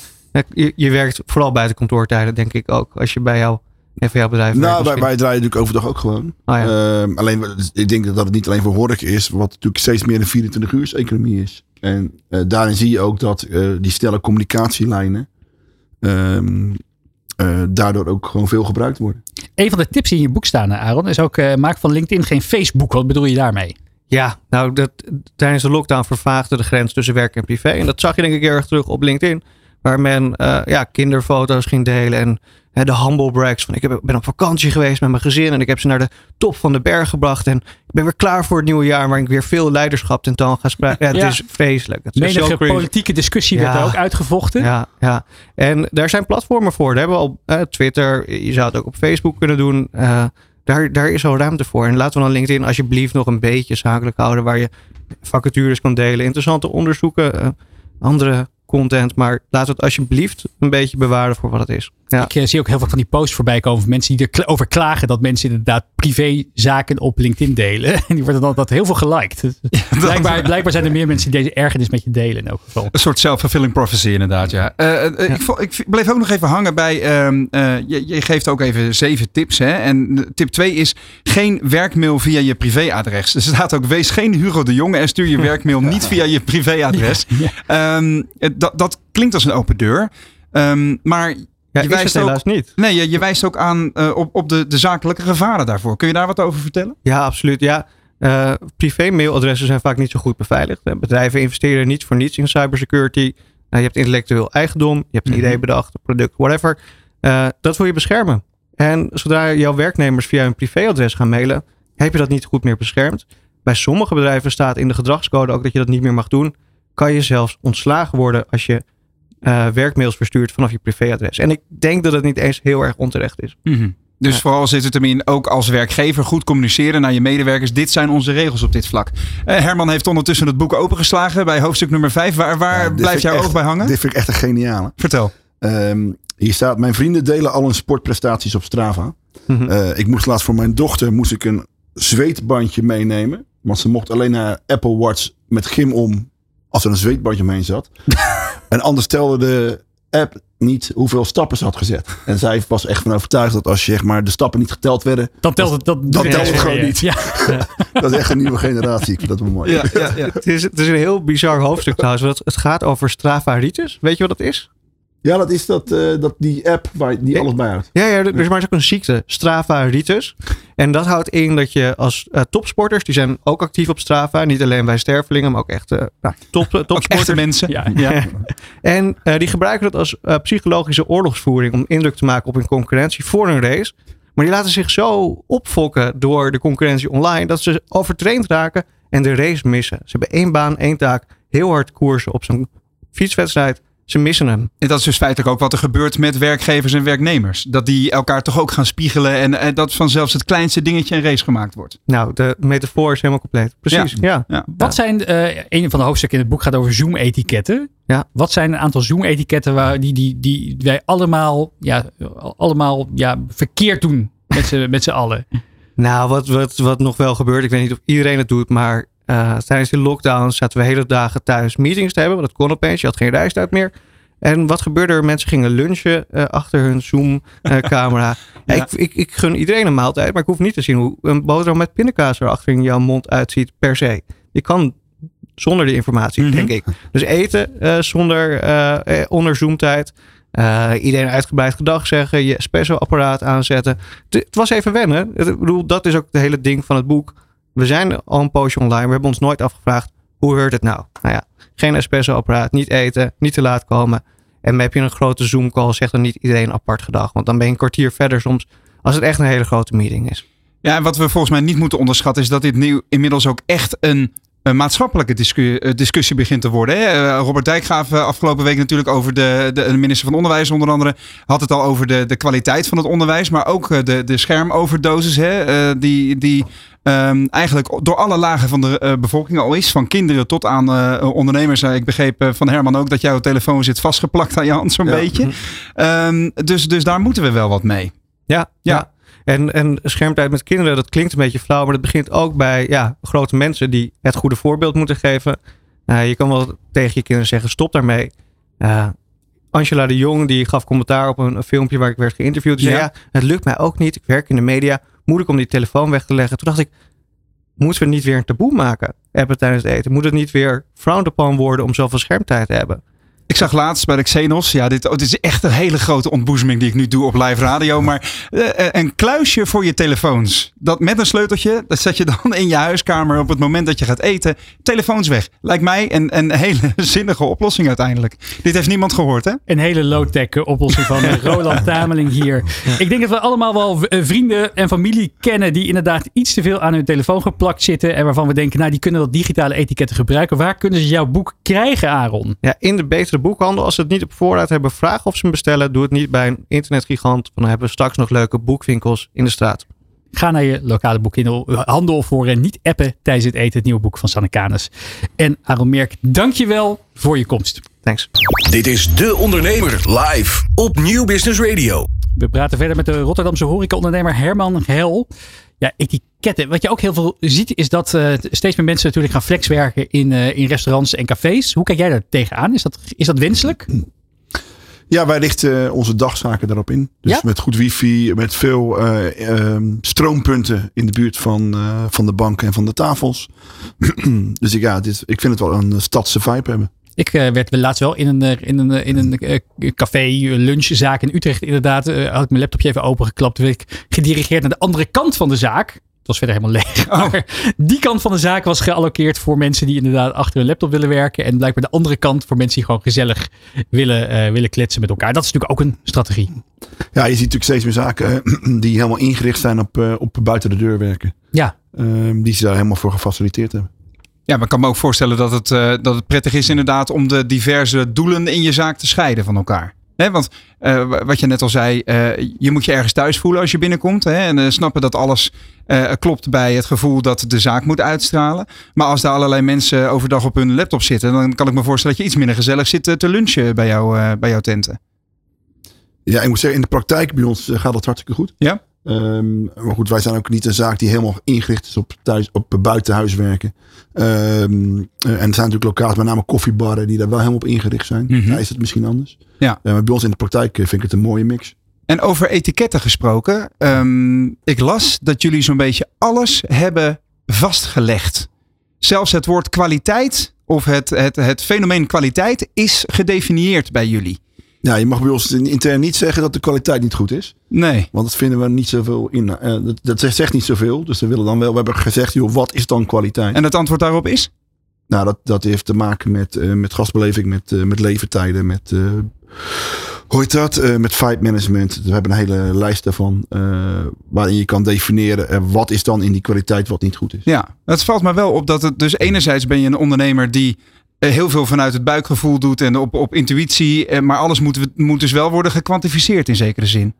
je... Je werkt vooral buiten kantoortijden, denk ik ook. Als je bij jou en voor jouw bedrijf? Nou, wij, wij, draaien natuurlijk overdag ook gewoon. Oh, ja. uh, alleen, ik denk dat het niet alleen voor horeca is, wat natuurlijk steeds meer een 24 uur economie is. En uh, daarin zie je ook dat uh, die snelle communicatielijnen ehm, daardoor ook gewoon veel gebruikt worden. Een van de tips die in je boek staan, Aaron, is ook maak van LinkedIn geen Facebook. Wat bedoel je daarmee? Ja, nou, dat, tijdens de lockdown vervaagde de grens tussen werk en privé. En dat zag je denk ik erg terug op LinkedIn. Waar men ja, kinderfoto's ging delen en de humble brags. Van ik heb, ben op vakantie geweest met mijn gezin en ik heb ze naar de top van de berg gebracht. En ik ben weer klaar voor het nieuwe jaar waar ik weer veel leiderschap tentoon ga spreken. (laughs) Ja, het is vreselijk. Het is Menige politieke discussie werd er ook uitgevochten. Ja, ja, en daar zijn platformen voor. Daar hebben we al uh, Twitter. Je zou het ook op Facebook kunnen doen. Uh, daar, daar is al ruimte voor. En laten we dan LinkedIn alsjeblieft nog een beetje zakelijk houden. Waar je vacatures kan delen. Interessante onderzoeken. Uh, andere content. Maar laat het alsjeblieft een beetje bewaren voor wat het is. Ja. Ik uh, zie ook heel veel van die posts voorbij komen van mensen die erover klagen dat mensen inderdaad privézaken op LinkedIn delen. En (laughs) die worden dan dat heel veel geliked. Ja, (laughs) blijkbaar, blijkbaar zijn er meer mensen die deze ergernis met je delen in elk geval. Een soort self-fulfilling prophecy inderdaad, ja. Uh, ja. Ik, ik, bleef ook nog even hangen bij, uh, je, je, geeft ook even zeven tips. Hè? En tip 2 is geen werkmail via je privéadres. Er staat ook, wees geen Hugo de Jonge en stuur je (laughs) werkmail niet via je privéadres. Ja, um, dat, dat klinkt als een open deur. Um, maar ja, je wijst het helaas niet. Nee, je, je wijst ook aan uh, op, op de, de zakelijke gevaren daarvoor. Kun je daar wat over vertellen? Ja, absoluut. Ja, uh, privé-mailadressen zijn vaak niet zo goed beveiligd. Bedrijven investeren niet voor niets in cybersecurity. Nou, je hebt intellectueel eigendom, je hebt een idee mhm. bedacht, een product, whatever. Uh, dat wil je beschermen. En zodra jouw werknemers via een privéadres gaan mailen, heb je dat niet goed meer beschermd. Bij sommige bedrijven staat in de gedragscode ook dat je dat niet meer mag doen. Kan je zelfs ontslagen worden als je uh, werkmails verstuurt vanaf je privéadres. En ik denk dat het niet eens heel erg onterecht is. Mm -hmm. Dus ja. vooral zit het hem in, ook als werkgever, goed communiceren naar je medewerkers. Dit zijn onze regels op dit vlak. Uh, Herman heeft ondertussen het boek opengeslagen bij hoofdstuk nummer 5. Waar, waar ja, blijft jouw oog bij hangen? Dit vind ik echt een geniale. Vertel. Um, hier staat, mijn vrienden delen al hun sportprestaties op Strava. Mm -hmm. uh, ik moest laatst voor mijn dochter moest ik een zweetbandje meenemen. Want ze mocht alleen naar Apple Watch met gym om als er een zweetbandje omheen zat. (laughs) en anders telde de app niet hoeveel stappen ze had gezet. En zij was echt van overtuigd dat als je zeg maar, de stappen niet geteld werden. Dan telt het, dat, dan telt het gewoon niet. Ja. (laughs) dat is echt een nieuwe generatie. Ik vind dat wel mooi. Ja, ja, ja. Het, is, het is een heel bizar hoofdstuk trouwens. Want het gaat over Strava Ritus. Weet je wat dat is? Ja, dat is dat, uh, dat die app waar die alles bijhoudt. Ja, ja, er is maar ook een ziekte, Strava Ritus. En dat houdt in dat je als uh, topsporters, die zijn ook actief op Strava, niet alleen bij stervelingen, maar ook echt uh, nou, (laughs) top, topsporters. mensen. Ja, (laughs) ja. en die gebruiken dat als psychologische oorlogsvoering om indruk te maken op hun concurrentie voor een race. Maar die laten zich zo opfokken door de concurrentie online dat ze overtraind raken en de race missen. Ze hebben één baan, één taak, heel hard koersen op zo'n fietswedstrijd ze missen hem. En dat is dus feitelijk ook wat er gebeurt met werkgevers en werknemers. Dat die elkaar toch ook gaan spiegelen en, en dat van zelfs het kleinste dingetje een race gemaakt wordt. Nou, de metafoor is helemaal compleet. Precies, ja. ja. Wat zijn, uh, een van de hoofdstukken in het boek gaat over Zoom-etiketten. Ja. Wat zijn een aantal Zoom-etiketten waar die, die, die wij allemaal, ja, allemaal ja, verkeerd doen met z'n allen? Nou, wat, wat, wat nog wel gebeurt, ik weet niet of iedereen het doet, maar uh, tijdens de lockdown zaten we hele dagen thuis meetings te hebben. Want dat kon opeens. Je had geen reistijd meer. En wat gebeurde er? Mensen gingen lunchen uh, achter hun Zoom-camera. (laughs) ja. ik, ik, ik, gun iedereen een maaltijd, maar ik hoef niet te zien hoe een boterham met pindakaas er achter in jouw mond uitziet per se. Je kan zonder die informatie, mm -hmm. denk ik. Dus eten uh, zonder onder Zoom-tijd. iedereen uitgebreid gedag zeggen, je espresso-apparaat aanzetten. het was even wennen. Ik bedoel, dat is ook het hele ding van het boek we zijn al een poosje online. We hebben ons nooit afgevraagd, hoe hoort het nou? Nou ja, geen espresso-apparaat, niet eten, niet te laat komen. En heb je een grote Zoom call, zegt dan niet iedereen apart gedag. Want dan ben je een kwartier verder soms, als het echt een hele grote meeting is. Ja, en wat we volgens mij niet moeten onderschatten is dat dit nieuw inmiddels ook echt een een maatschappelijke discussie, eh, discussie begint te worden. Hè? Eh, Robert Dijkgraaf uh, afgelopen week natuurlijk over de, de, de, minister van Onderwijs onder andere. Had het al over de, de kwaliteit van het onderwijs. Maar ook de, de schermoverdosis hè? die, die um, eigenlijk door alle lagen van de bevolking al is. Van kinderen tot aan uh, ondernemers. ik begreep van Herman ook dat jouw telefoon zit vastgeplakt aan je hand zo'n ja. beetje. Um, dus, dus daar moeten we wel wat mee. Ja, ja. ja. En, en schermtijd met kinderen, dat klinkt een beetje flauw, maar dat begint ook bij ja, grote mensen die het goede voorbeeld moeten geven. Uh, je kan wel tegen je kinderen zeggen, stop daarmee. Uh, Angela de Jong, die gaf commentaar op een, een filmpje waar ik werd geïnterviewd. Die ja. zei, ja, het lukt mij ook niet. Ik werk in de media. Moeilijk om die telefoon weg te leggen. Toen dacht ik, moeten we niet weer een taboe maken? Appen tijdens het eten. Moet het niet weer frowned upon worden om zoveel schermtijd te hebben? Ik zag laatst bij de Xenos, ja, dit, oh, dit is echt een hele grote ontboezeming die ik nu doe op live radio. Maar uh, een kluisje voor je telefoons. Dat met een sleuteltje, dat zet je dan in je huiskamer op het moment dat je gaat eten. Telefoons weg. Lijkt mij een, een hele (laughs) zinnige oplossing uiteindelijk. Dit heeft niemand gehoord, hè? Een hele low-tech oplossing van (laughs) Roland Tameling hier. Ik denk dat we allemaal wel vrienden en familie kennen die inderdaad iets te veel aan hun telefoon geplakt zitten. En waarvan we denken, nou, die kunnen dat digitale etiketten gebruiken. Waar kunnen ze jouw boek krijgen, Aaron? Ja, in de betere boekhandel. Als ze het niet op voorraad hebben, vraag of ze hem bestellen. Doe het niet bij een internetgigant. Dan hebben we straks nog leuke boekwinkels in de straat. Ga naar je lokale boekhandel voor en niet appen tijdens het eten. Het nieuwe boek van Sanne Canes. En Aaron Merk, dankjewel voor je komst. Thanks. Dit is De Ondernemer live op Nieuw Business Radio. We praten verder met de Rotterdamse horecaondernemer Herman Hel. Ja, etiketten. Wat je ook heel veel ziet is dat uh, steeds meer mensen natuurlijk gaan flexwerken in, uh, in restaurants en cafés. Hoe kijk jij daar tegenaan? Is dat, is dat wenselijk? Ja, wij richten onze dagzaken daarop in. Dus ja? met goed wifi, met veel um, stroompunten in de buurt van, van de banken en van de tafels. (clears throat) dus ik, ja, dit, ik vind het wel een stadse vibe hebben. Ik uh, werd laatst wel in een, in een, in een uh, café, lunchzaak in Utrecht inderdaad. Uh, had ik mijn laptopje even opengeklapt. Toen werd ik gedirigeerd naar de andere kant van de zaak. Het was verder helemaal leeg. Oh. Maar die kant van de zaak was geallockeerd voor mensen die inderdaad achter een laptop willen werken. En blijkbaar de andere kant voor mensen die gewoon gezellig willen, willen kletsen met elkaar. Dat is natuurlijk ook een strategie. Ja, je ziet natuurlijk steeds meer zaken (clears throat) die helemaal ingericht zijn op, op buiten de deur werken. Ja. Ehm, die ze daar helemaal voor gefaciliteerd hebben. Ja, maar ik kan me ook voorstellen dat het, uh, dat het prettig is inderdaad om de diverse doelen in je zaak te scheiden van elkaar. Want uh, wat je net al zei, uh, je moet je ergens thuis voelen als je binnenkomt. Hè, en snappen dat alles klopt bij het gevoel dat de zaak moet uitstralen. Maar als daar allerlei mensen overdag op hun laptop zitten, dan kan ik me voorstellen dat je iets minder gezellig zit te lunchen bij, jou, bij jouw tenten. Ja, ik moet zeggen, in de praktijk bij ons gaat dat hartstikke goed. Ja? Um, maar goed, wij zijn ook niet een zaak die helemaal ingericht is op, thuis, op buitenhuiswerken. Um, en er zijn natuurlijk locaties, met name koffiebarren, die daar wel helemaal op ingericht zijn. Mm -hmm. Daar is het misschien anders. Ja. Uh, maar bij ons in de praktijk vind ik het een mooie mix. En over etiketten gesproken. Um, ik las dat jullie zo'n beetje alles hebben vastgelegd. Zelfs het woord kwaliteit of het, het, het fenomeen kwaliteit is gedefinieerd bij jullie. Ja, je mag bij ons intern niet zeggen dat de kwaliteit niet goed is. Nee. Want dat vinden we niet zoveel in. Uh, dat, dat, zegt niet zoveel. Dus we willen dan wel. We hebben gezegd, joh, wat is dan kwaliteit? En het antwoord daarop is? Nou, dat, dat heeft te maken met, uh, met gastbeleving, met, uh, met levertijden, met. hoe heet dat? met fight management. We hebben een hele lijst daarvan. waarin je kan definiëren wat is dan in die kwaliteit wat niet goed is. Ja, het valt me wel op dat het dus enerzijds ben je een ondernemer die heel veel vanuit het buikgevoel doet en op, op intuïtie. Maar alles moet, moet dus wel worden gekwantificeerd in zekere zin.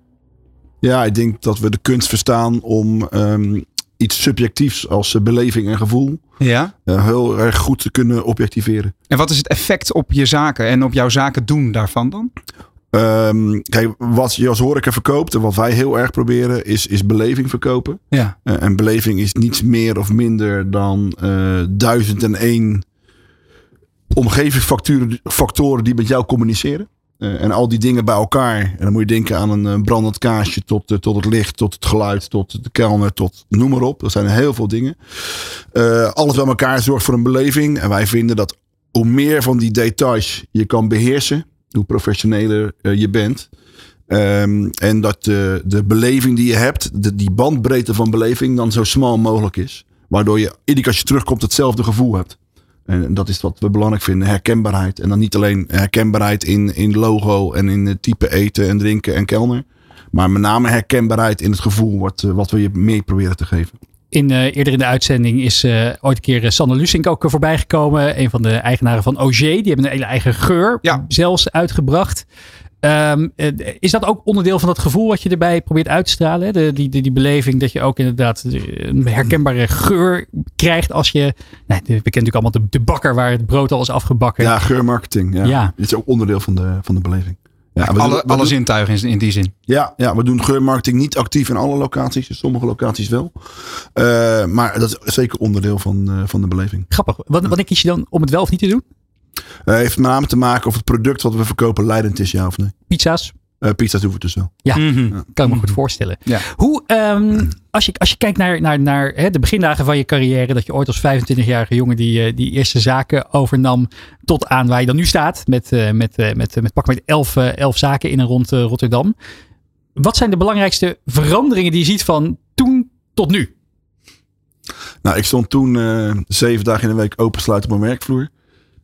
Ja, ik denk dat we de kunst verstaan om um, iets subjectiefs als beleving en gevoel ja? Uh, heel erg goed te kunnen objectiveren. En wat is het effect op je zaken en op jouw zaken doen daarvan dan? Um, kijk, wat je als horeca verkoopt en wat wij heel erg proberen is, is beleving verkopen. Ja. Uh, en beleving is niets meer of minder dan duizend en één omgevingsfactoren die met jou communiceren. Uh, en al die dingen bij elkaar. En dan moet je denken aan een uh, brandend kaarsje tot, uh, tot het licht, tot het geluid, tot de kelner, tot noem maar op. Dat zijn heel veel dingen. alles bij elkaar zorgt voor een beleving. En wij vinden dat hoe meer van die details je kan beheersen, hoe professioneler je bent. Um, en dat de, de beleving die je hebt, de, die bandbreedte van beleving, dan zo smal mogelijk is. Waardoor je iedere keer als je terugkomt hetzelfde gevoel hebt. En dat is wat we belangrijk vinden, herkenbaarheid. En dan niet alleen herkenbaarheid in, in logo en in het type eten en drinken en kelner. Maar met name herkenbaarheid in het gevoel wat, wat we je mee proberen te geven. In, uh, eerder in de uitzending is uh, ooit een keer Sander Lusink ook voorbij gekomen. Een van de eigenaren van OG. Die hebben een hele eigen geur ja. zelfs uitgebracht. Um, is dat ook onderdeel van dat gevoel wat je erbij probeert uit te stralen? Hè? De, die, die, die beleving dat je ook inderdaad een herkenbare geur krijgt als je... Nou, we kennen natuurlijk allemaal de, de bakker waar het brood al is afgebakken. Ja, geurmarketing. Ja. Ja. Dat is ook onderdeel van de, van de beleving. Ja, we alle, doen- we alle zintuigen in, in die zin. Ja, ja, we doen geurmarketing niet actief in alle locaties. In sommige locaties wel. Eh, maar dat is zeker onderdeel van, eh, van de beleving. Grappig. Wat, wanneer kies je dan om het wel of niet te doen? Eh, heeft met name te maken of het product wat we verkopen leidend is, ja of nee. Pizza's? Eh, pizza's doen we dus wel. Ja, Mhm. kan ik me goed voorstellen. Ja. Hoe, ehm, als, je, als je kijkt naar, naar, naar hè, de begindagen van je carrière, dat je ooit als 25-jarige jongen die, eh, die eerste zaken overnam, tot aan waar je dan nu staat, met, eh, met, eh, met, met pak met elf, eh, elf zaken in en rond eh, Rotterdam. Wat zijn de belangrijkste veranderingen die je ziet van toen tot nu? Nou, ik stond toen eh, zeven dagen in de week opensluiten op mijn werkvloer.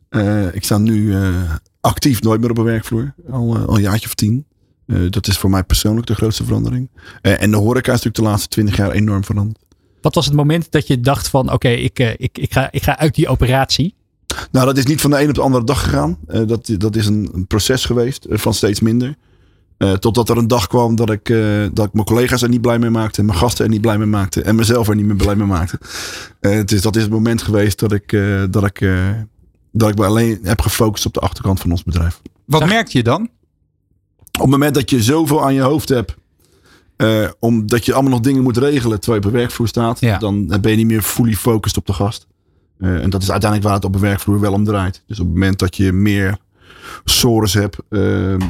Eh, ik sta nu eh, actief nooit meer op een werkvloer. Al, eh, al een jaartje of tien. Dat is voor mij persoonlijk de grootste verandering. En de horeca is natuurlijk de laatste twintig jaar enorm veranderd. Wat was het moment dat je dacht van oké, ik, ik, ik, ga, ik ga uit die operatie? Nou, dat is niet van de een op de andere dag gegaan. Dat, dat is een, een proces geweest van steeds minder. Totdat er een dag kwam dat ik, dat ik mijn collega's er niet blij mee maakte. Mijn gasten er niet blij mee maakte. En mezelf er niet meer blij mee maakte. Dus dat is het moment geweest dat ik, dat, ik, dat ik me alleen heb gefocust op de achterkant van ons bedrijf. Wat merkte je dan? Op het moment dat je zoveel aan je hoofd hebt. eh, omdat je allemaal nog dingen moet regelen terwijl je op een werkvloer staat. Ja. Dan ben je niet meer fully focused op de gast. Eh, en dat is uiteindelijk waar het op een werkvloer wel om draait. Dus op het moment dat je meer sores hebt. eh,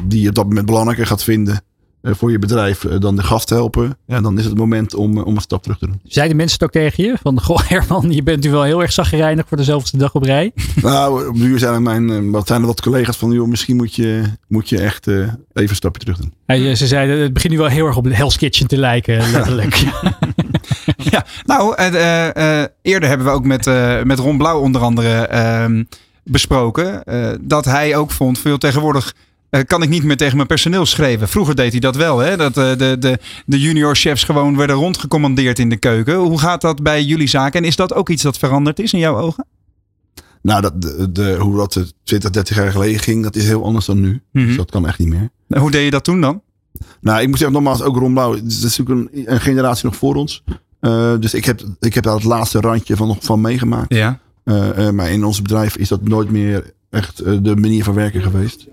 die je op dat moment belangrijker gaat vinden. Eh, voor je bedrijf eh, dan de gast helpen. Ja, dan is het moment om, eh, om een stap terug te doen. Zeiden mensen het ook tegen je? Van, goh (laughs) Herman, je bent nu wel heel erg zagrijnig voor de zoveelste dag op rij. (laughs) nou, op nu zijn er mijn, wat zijn er wat collega's van. Joh, misschien moet je, moet je echt eh, even een stapje terug doen. Ze zeiden, het begint nu wel heel erg op de Hell's Kitchen te lijken, letterlijk. (laughs) Ja, nou, eh, eh, eh, eerder hebben we ook met, eh, met Ron Blauw onder andere ehm, besproken. eh, dat hij ook vond, veel tegenwoordig kan ik niet meer tegen mijn personeel schrijven. Vroeger deed hij dat wel, hè? dat eh, de, de, de junior chefs gewoon werden rondgecommandeerd in de keuken. Hoe gaat dat bij jullie zaken? En is dat ook iets dat veranderd is in jouw ogen? Nou, dat, de, de, hoe dat eh, 20, 30 jaar geleden ging, dat is heel anders dan nu. Mhm. Dus dat kan echt niet meer. Hoe deed je dat toen dan? Nou, ik moet zeggen, nogmaals, ook Ron Blauw. Het is natuurlijk een, een generatie nog voor ons. Eh, dus ik heb, ik heb daar het laatste randje van, nog van meegemaakt. Ja. Eh, eh, maar in ons bedrijf is dat nooit meer echt eh, de manier van werken geweest.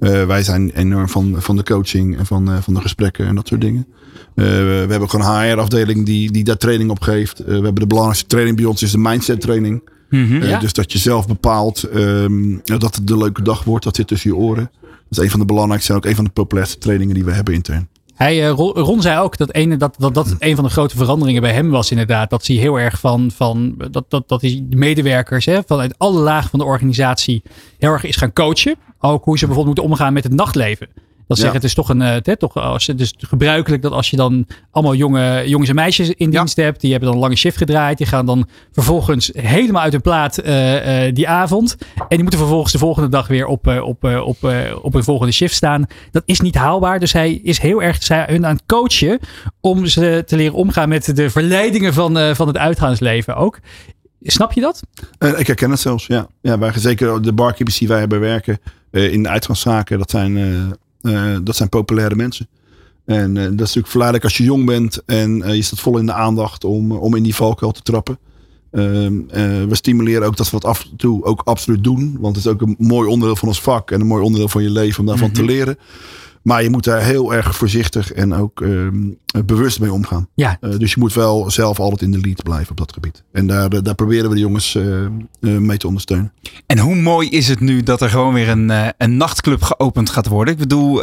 Eh, wij zijn enorm van, van de coaching en van, eh, van de gesprekken en dat soort dingen. Eh, we hebben gewoon een HR-afdeling die, die daar training op geeft. We hebben de belangrijkste training bij ons, is de mindset training. Mhm. Ja. Dus dat je zelf bepaalt ehm, dat het de leuke dag wordt. Dat zit tussen je oren. Dat is een van de belangrijkste en ook een van de populairste trainingen die we hebben intern. Hij, eh, Ron, Ron zei ook dat, ene, dat, dat dat (clears throat) een van de grote veranderingen bij hem was inderdaad. Dat hij heel erg van, van dat, dat, dat hij de medewerkers hè, vanuit alle lagen van de organisatie heel erg is gaan coachen. Ook hoe ze bijvoorbeeld moeten omgaan met het nachtleven. Dat Ja. zeggen, het is toch een, eh, hè, toch, als, het is gebruikelijk dat als je dan allemaal jonge jongens en meisjes in dienst hebt, die hebben dan een lange shift gedraaid, die gaan dan vervolgens helemaal uit hun plaat eh, eh, die avond. En die moeten vervolgens de volgende dag weer op, eh, op, eh, op, eh, op een volgende shift staan. Dat is niet haalbaar. Dus hij is heel erg zij, hun aan het coachen om ze te leren omgaan met de verleidingen van, eh, van het uitgaansleven ook. Snap je dat? Eh, ik herken het zelfs, ja. ja wij, zeker de barkeepers die wij hebben werken eh, in de uitgaanszaken, dat zijn, eh, dat zijn populaire mensen. En eh, dat is natuurlijk verleidelijk als je jong bent en eh, je staat vol in de aandacht om, om in die valkuil te trappen. Ehm, eh, we stimuleren ook dat we dat af en toe ook absoluut doen. Want het is ook een mooi onderdeel van ons vak en een mooi onderdeel van je leven om daarvan te leren. Maar je moet daar heel erg voorzichtig en ook ehm, bewust mee omgaan. Ja. Eh, dus je moet wel zelf altijd in de lead blijven op dat gebied. En daar, daar proberen we de jongens eh, eh, mee te ondersteunen. En hoe mooi is het nu dat er gewoon weer een, een nachtclub geopend gaat worden? Ik bedoel,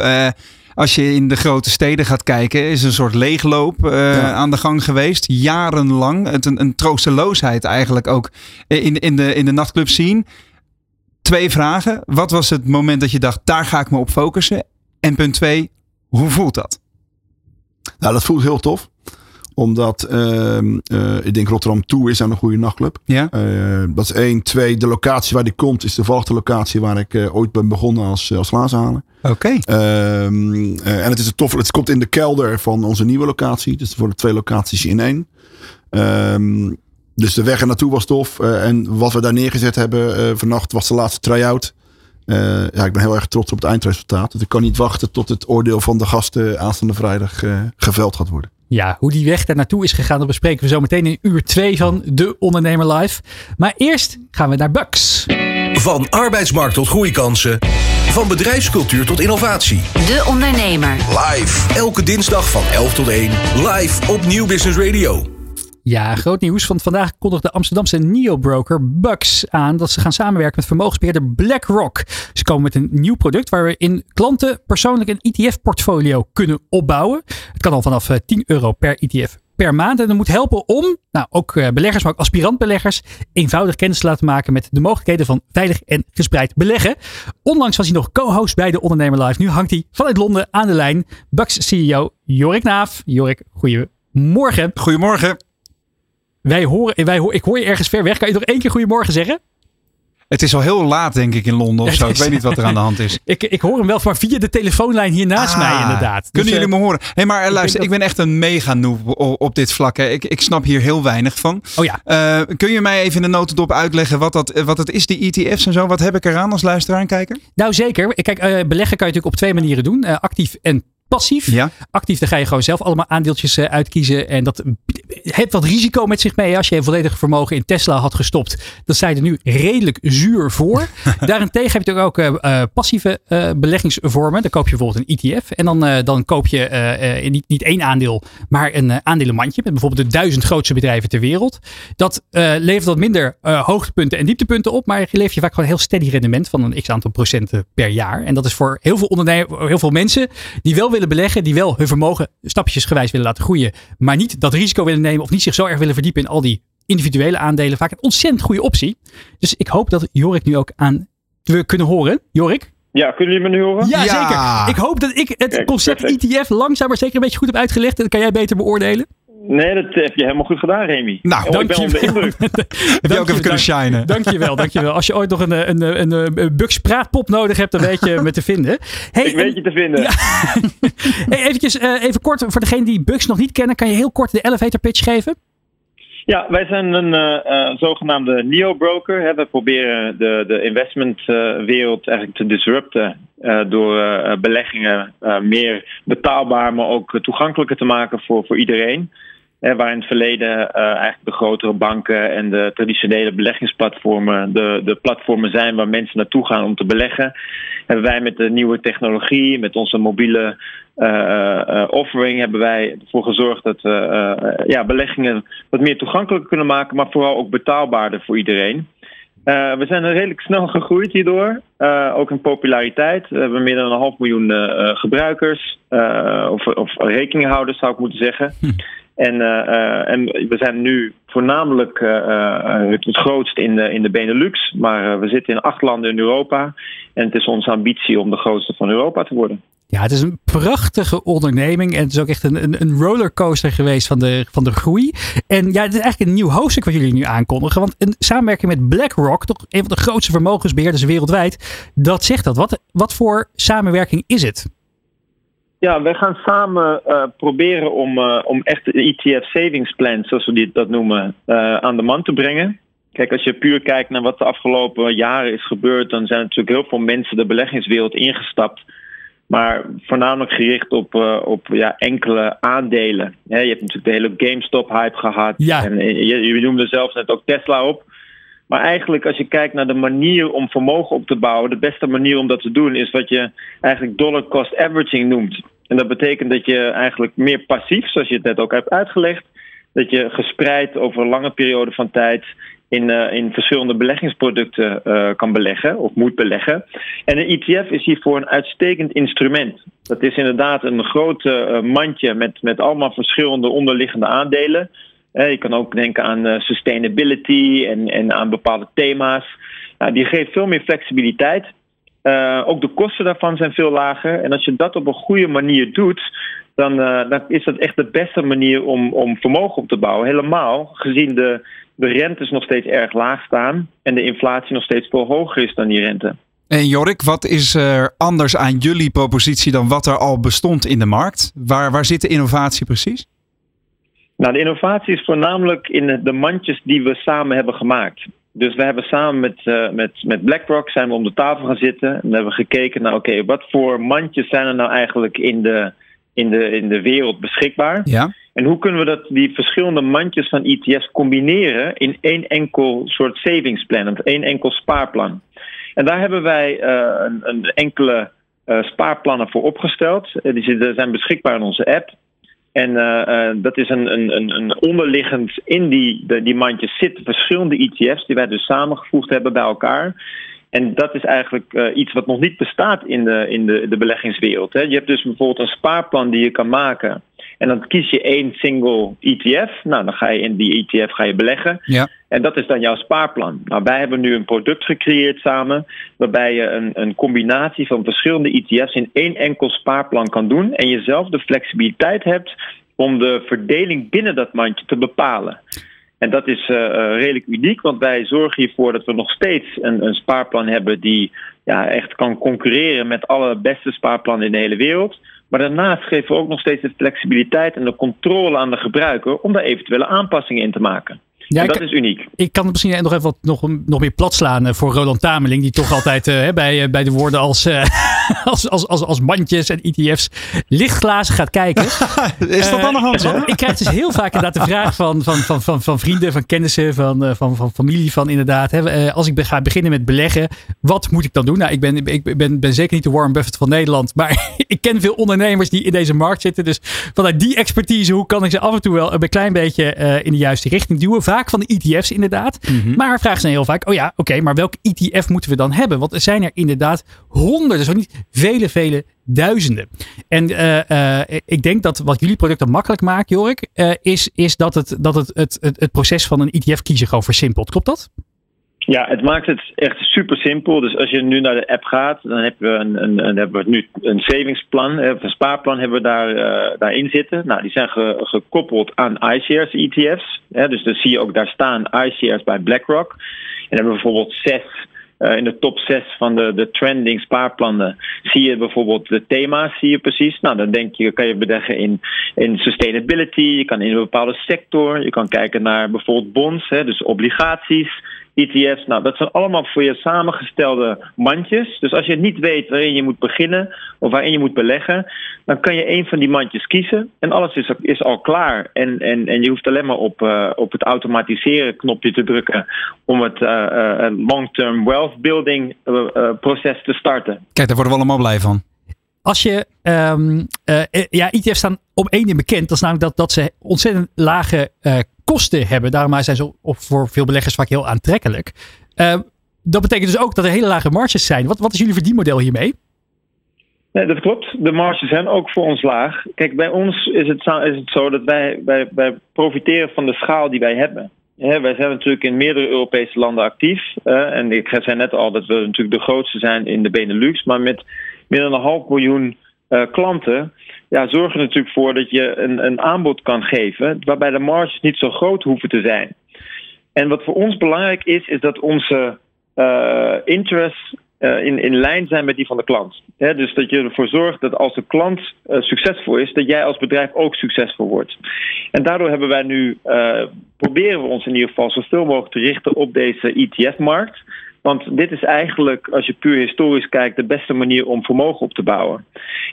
als je in de grote steden gaat kijken, is een soort leegloop Ja. aan de gang geweest. Jarenlang. Het, een, een troosteloosheid eigenlijk ook in, in, de, in de nachtclub zien. Twee vragen. Wat was het moment dat je dacht, daar ga ik me op focussen? En punt twee, hoe voelt dat? Nou, dat voelt heel tof. Omdat ehm, eh, ik denk Rotterdam toe is aan een goede nachtclub. Ja. Eh, dat is één. Twee, de locatie waar die komt is toevallig de locatie waar ik eh, ooit ben begonnen als, als glazenhaler. Oké. Ehm, eh, en het is een tof. Het komt in de kelder van onze nieuwe locatie. Dus voor de twee locaties in één. Ehm, dus de weg er naartoe was tof. En wat we daar neergezet hebben vannacht was de laatste try-out. Eh, ja, ik ben heel erg trots op het eindresultaat. Dus ik kan niet wachten tot het oordeel van de gasten aanstaande vrijdag eh, geveld gaat worden. Ja, hoe die weg daar naartoe is gegaan, dat bespreken we zo meteen in uur 2 van De Ondernemer Live. Maar eerst gaan we naar Bucks. Van arbeidsmarkt tot groeikansen. Van bedrijfscultuur tot innovatie. De Ondernemer. Live. Elke dinsdag van 11 tot 1. Live op Nieuw Business Radio. Ja, groot nieuws. Want vandaag kondigde de Amsterdamse neo-broker Bucks aan dat ze gaan samenwerken met vermogensbeheerder BlackRock. Ze komen met een nieuw product waarin klanten persoonlijk een ETF-portfolio kunnen opbouwen. Het kan al vanaf eh, 10 euro per ETF per maand. En dat moet helpen om, nou ook eh, beleggers, maar ook aspirant-beleggers, eenvoudig kennis te laten maken met de mogelijkheden van veilig en gespreid beleggen. Onlangs was hij nog co-host bij de Ondernemer Live. Nu hangt hij vanuit Londen aan de lijn. Bucks CEO Jorik Naaf. Jorik, goedemorgen. Goedemorgen. Wij horen, wij ik hoor je ergens ver weg. Kan je nog één keer goedemorgen zeggen? Het is al heel laat, denk ik, in Londen of zo. Ik weet niet wat er aan de hand is. (laughs) Ik, ik hoor hem wel, maar via de telefoonlijn hier naast Ah, mij inderdaad. Kunnen Dus, jullie eh, me horen? Hé, maar eh, luister, ik ben echt een mega noob op dit vlak. Hè. Ik, ik snap hier heel weinig van. Oh ja. Eh, kun je mij even in de notendop uitleggen wat, dat, wat het is, die ETF's en zo? Wat heb ik eraan als luisteraar en kijker? Nou zeker. Kijk, beleggen kan je natuurlijk op twee manieren doen. Actief en passief. Ja. Actief, dan ga je gewoon zelf allemaal aandeeltjes eh, uitkiezen. En dat heeft wat risico met zich mee. Als je een volledig vermogen in Tesla had gestopt, dan sta je er nu redelijk zuur voor. (laughs) Daarentegen heb je natuurlijk ook eh, eh, passieve beleggingsvormen. Dan koop je bijvoorbeeld een ETF. En dan, dan koop je niet, niet één aandeel, maar een aandelenmandje. Met bijvoorbeeld de duizend grootste bedrijven ter wereld. Dat levert wat minder hoogtepunten en dieptepunten op. Maar levert je vaak gewoon een heel steady rendement van een x aantal procenten per jaar. En dat is voor heel veel ondernemers, heel veel mensen die wel willen beleggen, die wel hun vermogen stapjesgewijs willen laten groeien, maar niet dat risico willen nemen of niet zich zo erg willen verdiepen in al die individuele aandelen. Vaak een ontzettend goede optie. Dus ik hoop dat Jorik nu ook aan we kunnen horen. Jorik? Ja, kunnen jullie me nu horen? Ja, zeker. Ik hoop dat ik het Kijk, concept perfect. ETF langzaam maar zeker een beetje goed heb uitgelegd. En dat kan jij beter beoordelen. Nee, dat heb je helemaal goed gedaan, Remy. Nou, oh, ik ben onder de dankjewel. indruk. (laughs) Heb je ook even kunnen shinen? Dankjewel, dankjewel. Als je ooit nog een, een, een, een, Bucks praatpop nodig hebt, dan weet je me te vinden. Hey, ik weet je te vinden. Ja. (laughs) hey, eventjes, eh, even kort, voor degene die Bucks nog niet kennen, kan je heel kort de elevator pitch geven? Ja, wij zijn een eh, eh, zogenaamde neo-broker. hè. We proberen de, de investmentwereld eigenlijk te disrupten eh, door beleggingen eh, meer betaalbaar, maar ook toegankelijker te maken voor, voor iedereen. Waar in het verleden eh, eigenlijk de grotere banken en de traditionele beleggingsplatformen de, de platformen zijn waar mensen naartoe gaan om te beleggen, hebben wij met de nieuwe technologie, met onze mobiele eh, eh, offering, hebben wij ervoor gezorgd dat we ja, beleggingen wat meer toegankelijker kunnen maken, maar vooral ook betaalbaarder voor iedereen. We zijn redelijk snel (laughs) gegroeid hierdoor, ook in populariteit. We hebben meer dan een half miljoen gebruikers, of, of rekeninghouders zou ik moeten zeggen. En, eh, eh, en we zijn nu voornamelijk eh, het, grootst in de, in de Benelux, maar we zitten in acht landen in Europa. En het is onze ambitie om de grootste van Europa te worden. Ja, het is een prachtige onderneming. En het is ook echt een, een, een rollercoaster geweest van de, van de groei. En ja, het is eigenlijk een nieuw hoofdstuk wat jullie nu aankondigen. Want een samenwerking met BlackRock, toch een van de grootste vermogensbeheerders wereldwijd, dat zegt dat. Wat, wat voor samenwerking is het? Ja, wij gaan samen eh, proberen om, eh, om echt de ETF savings plan, zoals we die, dat noemen, eh, aan de man te brengen. Kijk, als je puur kijkt naar wat de afgelopen jaren is gebeurd, dan zijn natuurlijk heel veel mensen de beleggingswereld ingestapt. Maar voornamelijk gericht op, op ja, enkele aandelen. Je hebt natuurlijk de hele GameStop-hype gehad. Ja. En je, je noemde zelfs net ook Tesla op. Maar eigenlijk, als je kijkt naar de manier om vermogen op te bouwen, de beste manier om dat te doen is wat je eigenlijk dollar cost averaging noemt. En dat betekent dat je eigenlijk meer passief, zoals je het net ook hebt uitgelegd, dat je gespreid over lange periode van tijd in, eh, in verschillende beleggingsproducten eh, kan beleggen of moet beleggen. En een ETF is hiervoor een uitstekend instrument. Dat is inderdaad een groot eh, mandje met, met allemaal verschillende onderliggende aandelen. Eh, je kan ook denken aan eh, sustainability en, en aan bepaalde thema's. Nou, die geeft veel meer flexibiliteit. Eh, ook de kosten daarvan zijn veel lager. En als je dat op een goede manier doet, dan, dan is dat echt de beste manier om, om vermogen op te bouwen. Helemaal gezien de, de rentes nog steeds erg laag staan en de inflatie nog steeds veel hoger is dan die rente. En Jorik, wat is er anders aan jullie propositie dan wat er al bestond in de markt? Waar, waar zit de innovatie precies? Nou, de innovatie is voornamelijk in de mandjes die we samen hebben gemaakt. Dus we hebben samen met, uh, met, met BlackRock zijn we om de tafel gaan zitten. En hebben we gekeken naar, oké, wat voor mandjes zijn er nou eigenlijk in de, in de, in de wereld beschikbaar? Ja. En hoe kunnen we dat, die verschillende mandjes van ETF's combineren in één enkel soort savingsplan, of één enkel spaarplan? En daar hebben wij uh, een, een, enkele uh, spaarplannen voor opgesteld. die zijn beschikbaar in onze app. En uh, dat is een, een, een onderliggend in die, die mandjes zitten verschillende ETF's die wij dus samengevoegd hebben bij elkaar. En dat is eigenlijk uh, iets wat nog niet bestaat in de, in de, de beleggingswereld. Hè. Je hebt dus bijvoorbeeld een spaarplan die je kan maken. En dan kies je één single ETF. Nou, dan ga je in die ETF ga je beleggen. Ja. En dat is dan jouw spaarplan. Nou, wij hebben nu een product gecreëerd samen. Waarbij je een, een combinatie van verschillende ETF's in één enkel spaarplan kan doen. En jezelf de flexibiliteit hebt om de verdeling binnen dat mandje te bepalen. En dat is uh, redelijk uniek, want wij zorgen hiervoor dat we nog steeds een, een spaarplan hebben die ja, echt kan concurreren met alle beste spaarplannen in de hele wereld. Maar daarnaast geven we ook nog steeds de flexibiliteit en de controle aan de gebruiker om daar eventuele aanpassingen in te maken. Ja, dat is uniek. Ik kan het misschien nog even wat, nog, nog meer plat slaan eh, voor Roland Tameling. Die toch altijd uh, bij, bij de woorden als, uh, (laughs) (laughs) als, als, als, als mandjes en ETF's lichtglazen gaat kijken. (laughs) is dat dan nog hand? Ik krijg dus heel vaak inderdaad de vraag van, van, van, van, van vrienden, van kennissen, van, van, van familie. Van inderdaad, hè, als ik ga beginnen met beleggen, wat moet ik dan doen? Nou, ik ben, ik ben, ben zeker niet de Warren Buffett van Nederland. Maar (laughs) ik ken veel ondernemers die in deze markt zitten. Dus vanuit die expertise, hoe kan ik ze af en toe wel een klein beetje in de juiste richting duwen? Vaak van de ETF's inderdaad. Mm -hmm. Maar vragen ze heel vaak, oh ja, oké, okay, maar welk ETF moeten we dan hebben? Want er zijn er inderdaad honderden, zo niet vele, vele duizenden. En uh, uh, ik denk dat wat jullie product dan makkelijk maakt, Jorik, uh, is, is dat, het, dat het, het, het, het proces van een ETF kiezen gewoon versimpelt. Klopt dat? Ja, het maakt het echt super simpel. Dus als je nu naar de app gaat, dan hebben we, een, een, hebben we nu een savingsplan, een spaarplan hebben we daar, daarin zitten. Nou, die zijn ge, gekoppeld aan iShares ETF's. Dus dan zie je ook daar staan iShares bij BlackRock. En dan hebben we bijvoorbeeld zes uh, in de top 6 van de, de trending spaarplannen zie je bijvoorbeeld de thema's, zie je precies. Nou, dan denk je, kan je beleggen in, in sustainability, je kan in een bepaalde sector, je kan kijken naar bijvoorbeeld bonds, hè, dus obligaties. ETF's, nou, dat zijn allemaal voor je samengestelde mandjes. Dus als je niet weet waarin je moet beginnen of waarin je moet beleggen, dan kan je een van die mandjes kiezen en alles is, is al klaar. En, en, en je hoeft alleen maar op, uh, op het automatiseren knopje te drukken om het uh, uh, long-term wealth building proces te starten. Kijk, daar worden we allemaal blij van. Als je, um, ja, ETF's staan op één ding bekend. Dat is namelijk dat, dat ze ontzettend lage kosten hebben. Daarom zijn ze voor veel beleggers vaak heel aantrekkelijk. Uh, dat betekent dus ook dat er hele lage marges zijn. Wat, wat is jullie verdienmodel hiermee? Nee, dat klopt. De marges zijn ook voor ons laag. Kijk, bij ons is het, is het zo dat wij, profiteren van de schaal die wij hebben. Wij zijn natuurlijk in meerdere Europese landen actief. En ik zei net al dat we natuurlijk de grootste zijn in de Benelux. Maar met meer dan een half miljoen uh, klanten ja, zorg er natuurlijk voor dat je een, een aanbod kan geven waarbij de marges niet zo groot hoeven te zijn. En wat voor ons belangrijk is, is dat onze uh, interests uh, in, in lijn zijn met die van de klant. Dus dat je ervoor zorgt dat als de klant uh, succesvol is, dat jij als bedrijf ook succesvol wordt. En daardoor hebben wij nu, proberen we ons in ieder geval zoveel mogelijk te richten op deze ETF-markt. Want dit is eigenlijk, als je puur historisch kijkt, de beste manier om vermogen op te bouwen.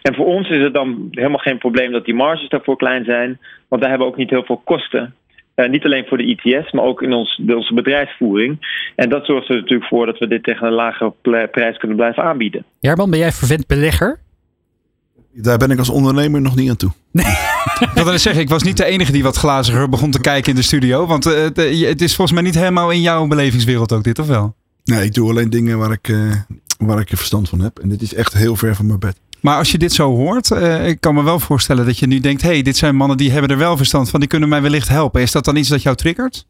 En voor ons is het dan helemaal geen probleem dat die marges daarvoor klein zijn, want wij hebben ook niet heel veel kosten. Uh, niet alleen voor de ETS, maar ook in ons, onze bedrijfsvoering. En dat zorgt er natuurlijk voor dat we dit tegen een lagere prijs kunnen blijven aanbieden. Herman, ben jij vervent belegger? Daar ben ik als ondernemer nog niet aan toe. Nee. ik wilde zeggen, ik was niet de enige die wat glaziger begon te kijken in de studio. Want uh, het, het is volgens mij niet helemaal in jouw belevingswereld ook dit, of wel? Nee, ik doe alleen dingen waar ik, uh, waar ik verstand van heb. En dit is echt heel ver van mijn bed. Maar als je dit zo hoort, uh, ik kan me wel voorstellen dat je nu denkt: hé, hey, dit zijn mannen die hebben er wel verstand van, die kunnen mij wellicht helpen. Is dat dan iets dat jou triggert?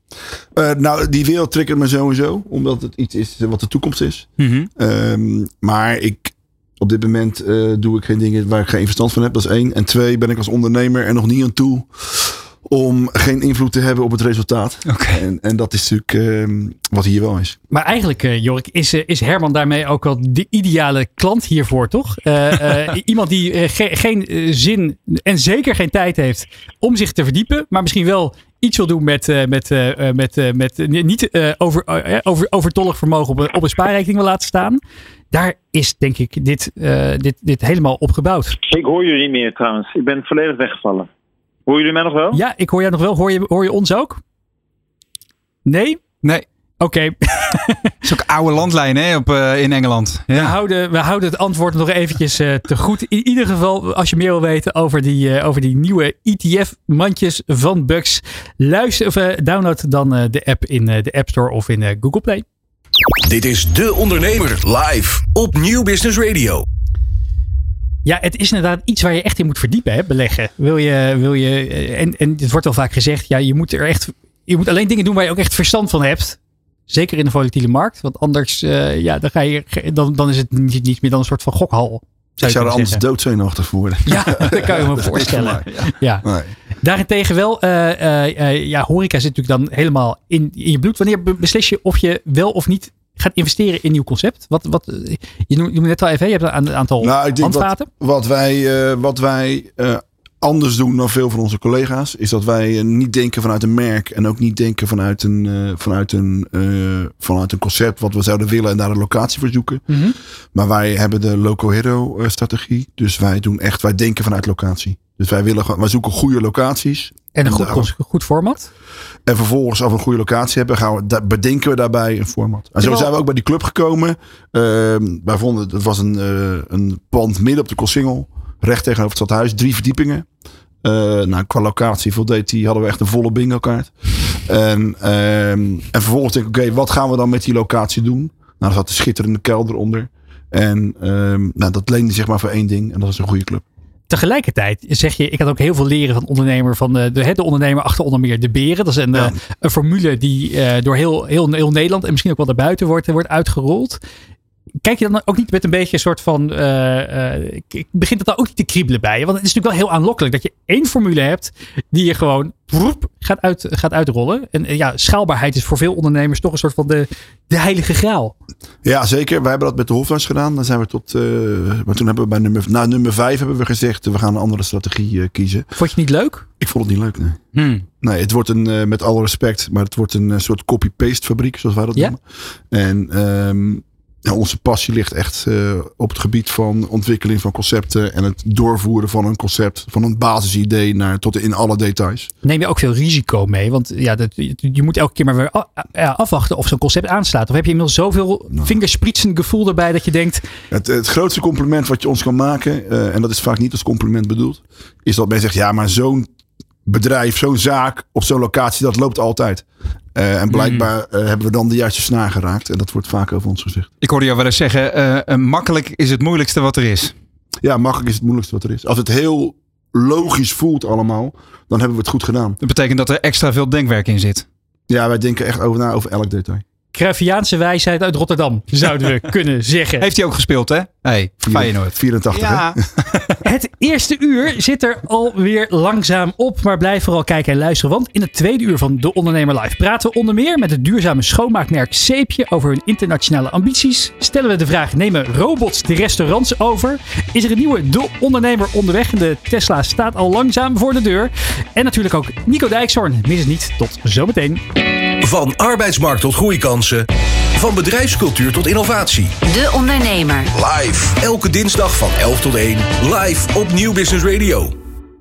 Uh, nou, die wereld triggert me sowieso, omdat het iets is wat de toekomst is. Mm -hmm. um, maar ik, op dit moment eh, doe ik geen dingen waar ik geen verstand van heb. Dat is één. En twee, ben ik als ondernemer er nog niet aan toe om geen invloed te hebben op het resultaat. En, en dat is natuurlijk ehm, wat hier wel is. Maar eigenlijk, uh, Jorik, is, uh, is Herman daarmee ook wel de ideale klant hiervoor, toch? Uh, (laughs) iemand die ge geen zin en zeker geen tijd heeft om zich te verdiepen, maar misschien wel iets wil doen met, met, met, met niet over, over, overtollig vermogen op een, op een spaarrekening wil laten staan. Daar is denk ik dit, dit, dit helemaal op gebouwd. Ik hoor jullie niet meer trouwens. Ik ben volledig weggevallen. Hoor jullie mij nog wel? Ja, ik hoor jou nog wel. Hoor je, hoor je ons ook? Nee? Nee. Oké. (laughs) Okay. is ook oude landlijn hè, op, uh, in Engeland. Ja. We, houden, we houden het antwoord nog eventjes uh, te goed. In ieder geval, als je meer wil weten over die, uh, over die nieuwe ETF-mandjes van Bucks, luister of download dan de app in de App Store of in Google Play. Dit is De Ondernemer live op Nieuw Business Radio. Ja, het is inderdaad iets waar je echt in moet verdiepen, hè, beleggen. Wil je, wil je, en, en het wordt al vaak gezegd, ja, je moet er echt, je moet alleen dingen doen waar je ook echt verstand van hebt. Zeker in de volatiele markt. Want anders, uh, ja, dan, ga je, dan, dan is het niet, niet meer dan een soort van gokhal. Zou ik zou er anders doodzenuwachtig voor worden. Ja, (laughs) dat kan je me (laughs) voorstellen. ja. ja. Nee. Daarentegen wel, uh, uh, ja, horeca zit natuurlijk dan helemaal in, in je bloed. Wanneer beslis je of je wel of niet gaat investeren in nieuw concept? Wat, wat, je noemde net al even, je hebt een aantal nou, ik denk handvaten. Wat, wat wij, uh, wat wij uh, anders doen dan veel van onze collega's, is dat wij niet denken vanuit een merk en ook niet denken vanuit een, vanuit een, vanuit een concept wat we zouden willen en daar een locatie voor zoeken. Mm -hmm. Maar wij hebben de Loco Hero strategie. Dus wij doen echt, wij denken vanuit locatie. Dus wij, willen, wij zoeken goede locaties. En een goed, goed format? En vervolgens, als we een goede locatie hebben, gaan we, bedenken we daarbij een format. En zo zijn we ook bij die club gekomen. Uh, wij vonden, het was een, uh, een pand midden op de Kossingel. Recht tegenover het stadhuis. Drie verdiepingen. Uh, nou, qua locatie voldeed die, hadden we echt een volle bingo kaart. En, en vervolgens denk ik, oké, wat gaan we dan met die locatie doen? Nou, er zat een schitterende kelder onder. En nou, dat leende zich maar voor één ding. En dat is een goede club. Tegelijkertijd zeg je, ik had ook heel veel leren van ondernemer, van de, de, de ondernemer achter onder meer de beren. Dat is een, ja. een formule die uh, door heel, heel, heel Nederland en misschien ook wel daarbuiten wordt, wordt uitgerold. Kijk je dan ook niet met een beetje een soort van. Uh, uh, begint het dan ook niet te kriebelen bij je? Want het is natuurlijk wel heel aanlokkelijk dat je één formule hebt die je gewoon gaat, uit, gaat uitrollen. En ja, schaalbaarheid is voor veel ondernemers toch een soort van de, de heilige graal. Ja, zeker. Wij hebben dat met de Hofhuis gedaan. Dan zijn we tot. Maar toen hebben we bij nummer, na nummer vijf hebben we gezegd: we gaan een andere strategie kiezen. Vond je het niet leuk? Ik vond het niet leuk, nee. Hmm. Nee, het wordt een, met alle respect, maar het wordt een soort copy-paste fabriek, zoals wij dat ja? noemen. En. Um, ja, onze passie ligt echt uh, op het gebied van ontwikkeling van concepten en het doorvoeren van een concept, van een basisidee naar tot in alle details. Neem je ook veel risico mee? Want ja, dat, je moet elke keer maar weer afwachten of zo'n concept aanslaat. Of heb je inmiddels zoveel nou. vingerspritsen gevoel erbij dat je denkt. Het, het grootste compliment wat je ons kan maken, uh, en dat is vaak niet als compliment bedoeld, is dat men zegt: ja, maar zo'n bedrijf, zo'n zaak op zo'n locatie, dat loopt altijd. Uh, en blijkbaar uh, hebben we dan de juiste snaar geraakt. En dat wordt vaak over ons gezegd. Ik hoorde jou wel eens zeggen, uh, makkelijk is het moeilijkste wat er is. Ja, makkelijk is het moeilijkste wat er is. Als het heel logisch voelt allemaal, dan hebben we het goed gedaan. Dat betekent dat er extra veel denkwerk in zit. Ja, wij denken echt over na over elk detail. Cruyffiaanse wijsheid uit Rotterdam, zouden we (laughs) kunnen zeggen. Heeft hij ook gespeeld, hè? Hey, Feyenoord. 84, ja. (laughs) Het eerste uur zit er alweer langzaam op, maar blijf vooral kijken en luisteren, want in het tweede uur van De Ondernemer Live praten we onder meer met het duurzame schoonmaakmerk Seepje over hun internationale ambities. Stellen we de vraag, nemen robots de restaurants over? Is er een nieuwe De Ondernemer onderweg en de Tesla staat al langzaam voor de deur? En natuurlijk ook Nico Dijkshoorn. Mis het niet, tot zometeen. Van arbeidsmarkt tot groeikansen. Van bedrijfscultuur tot innovatie. De Ondernemer. Live. Elke dinsdag van 11 tot 1. Live op Nieuw Business Radio.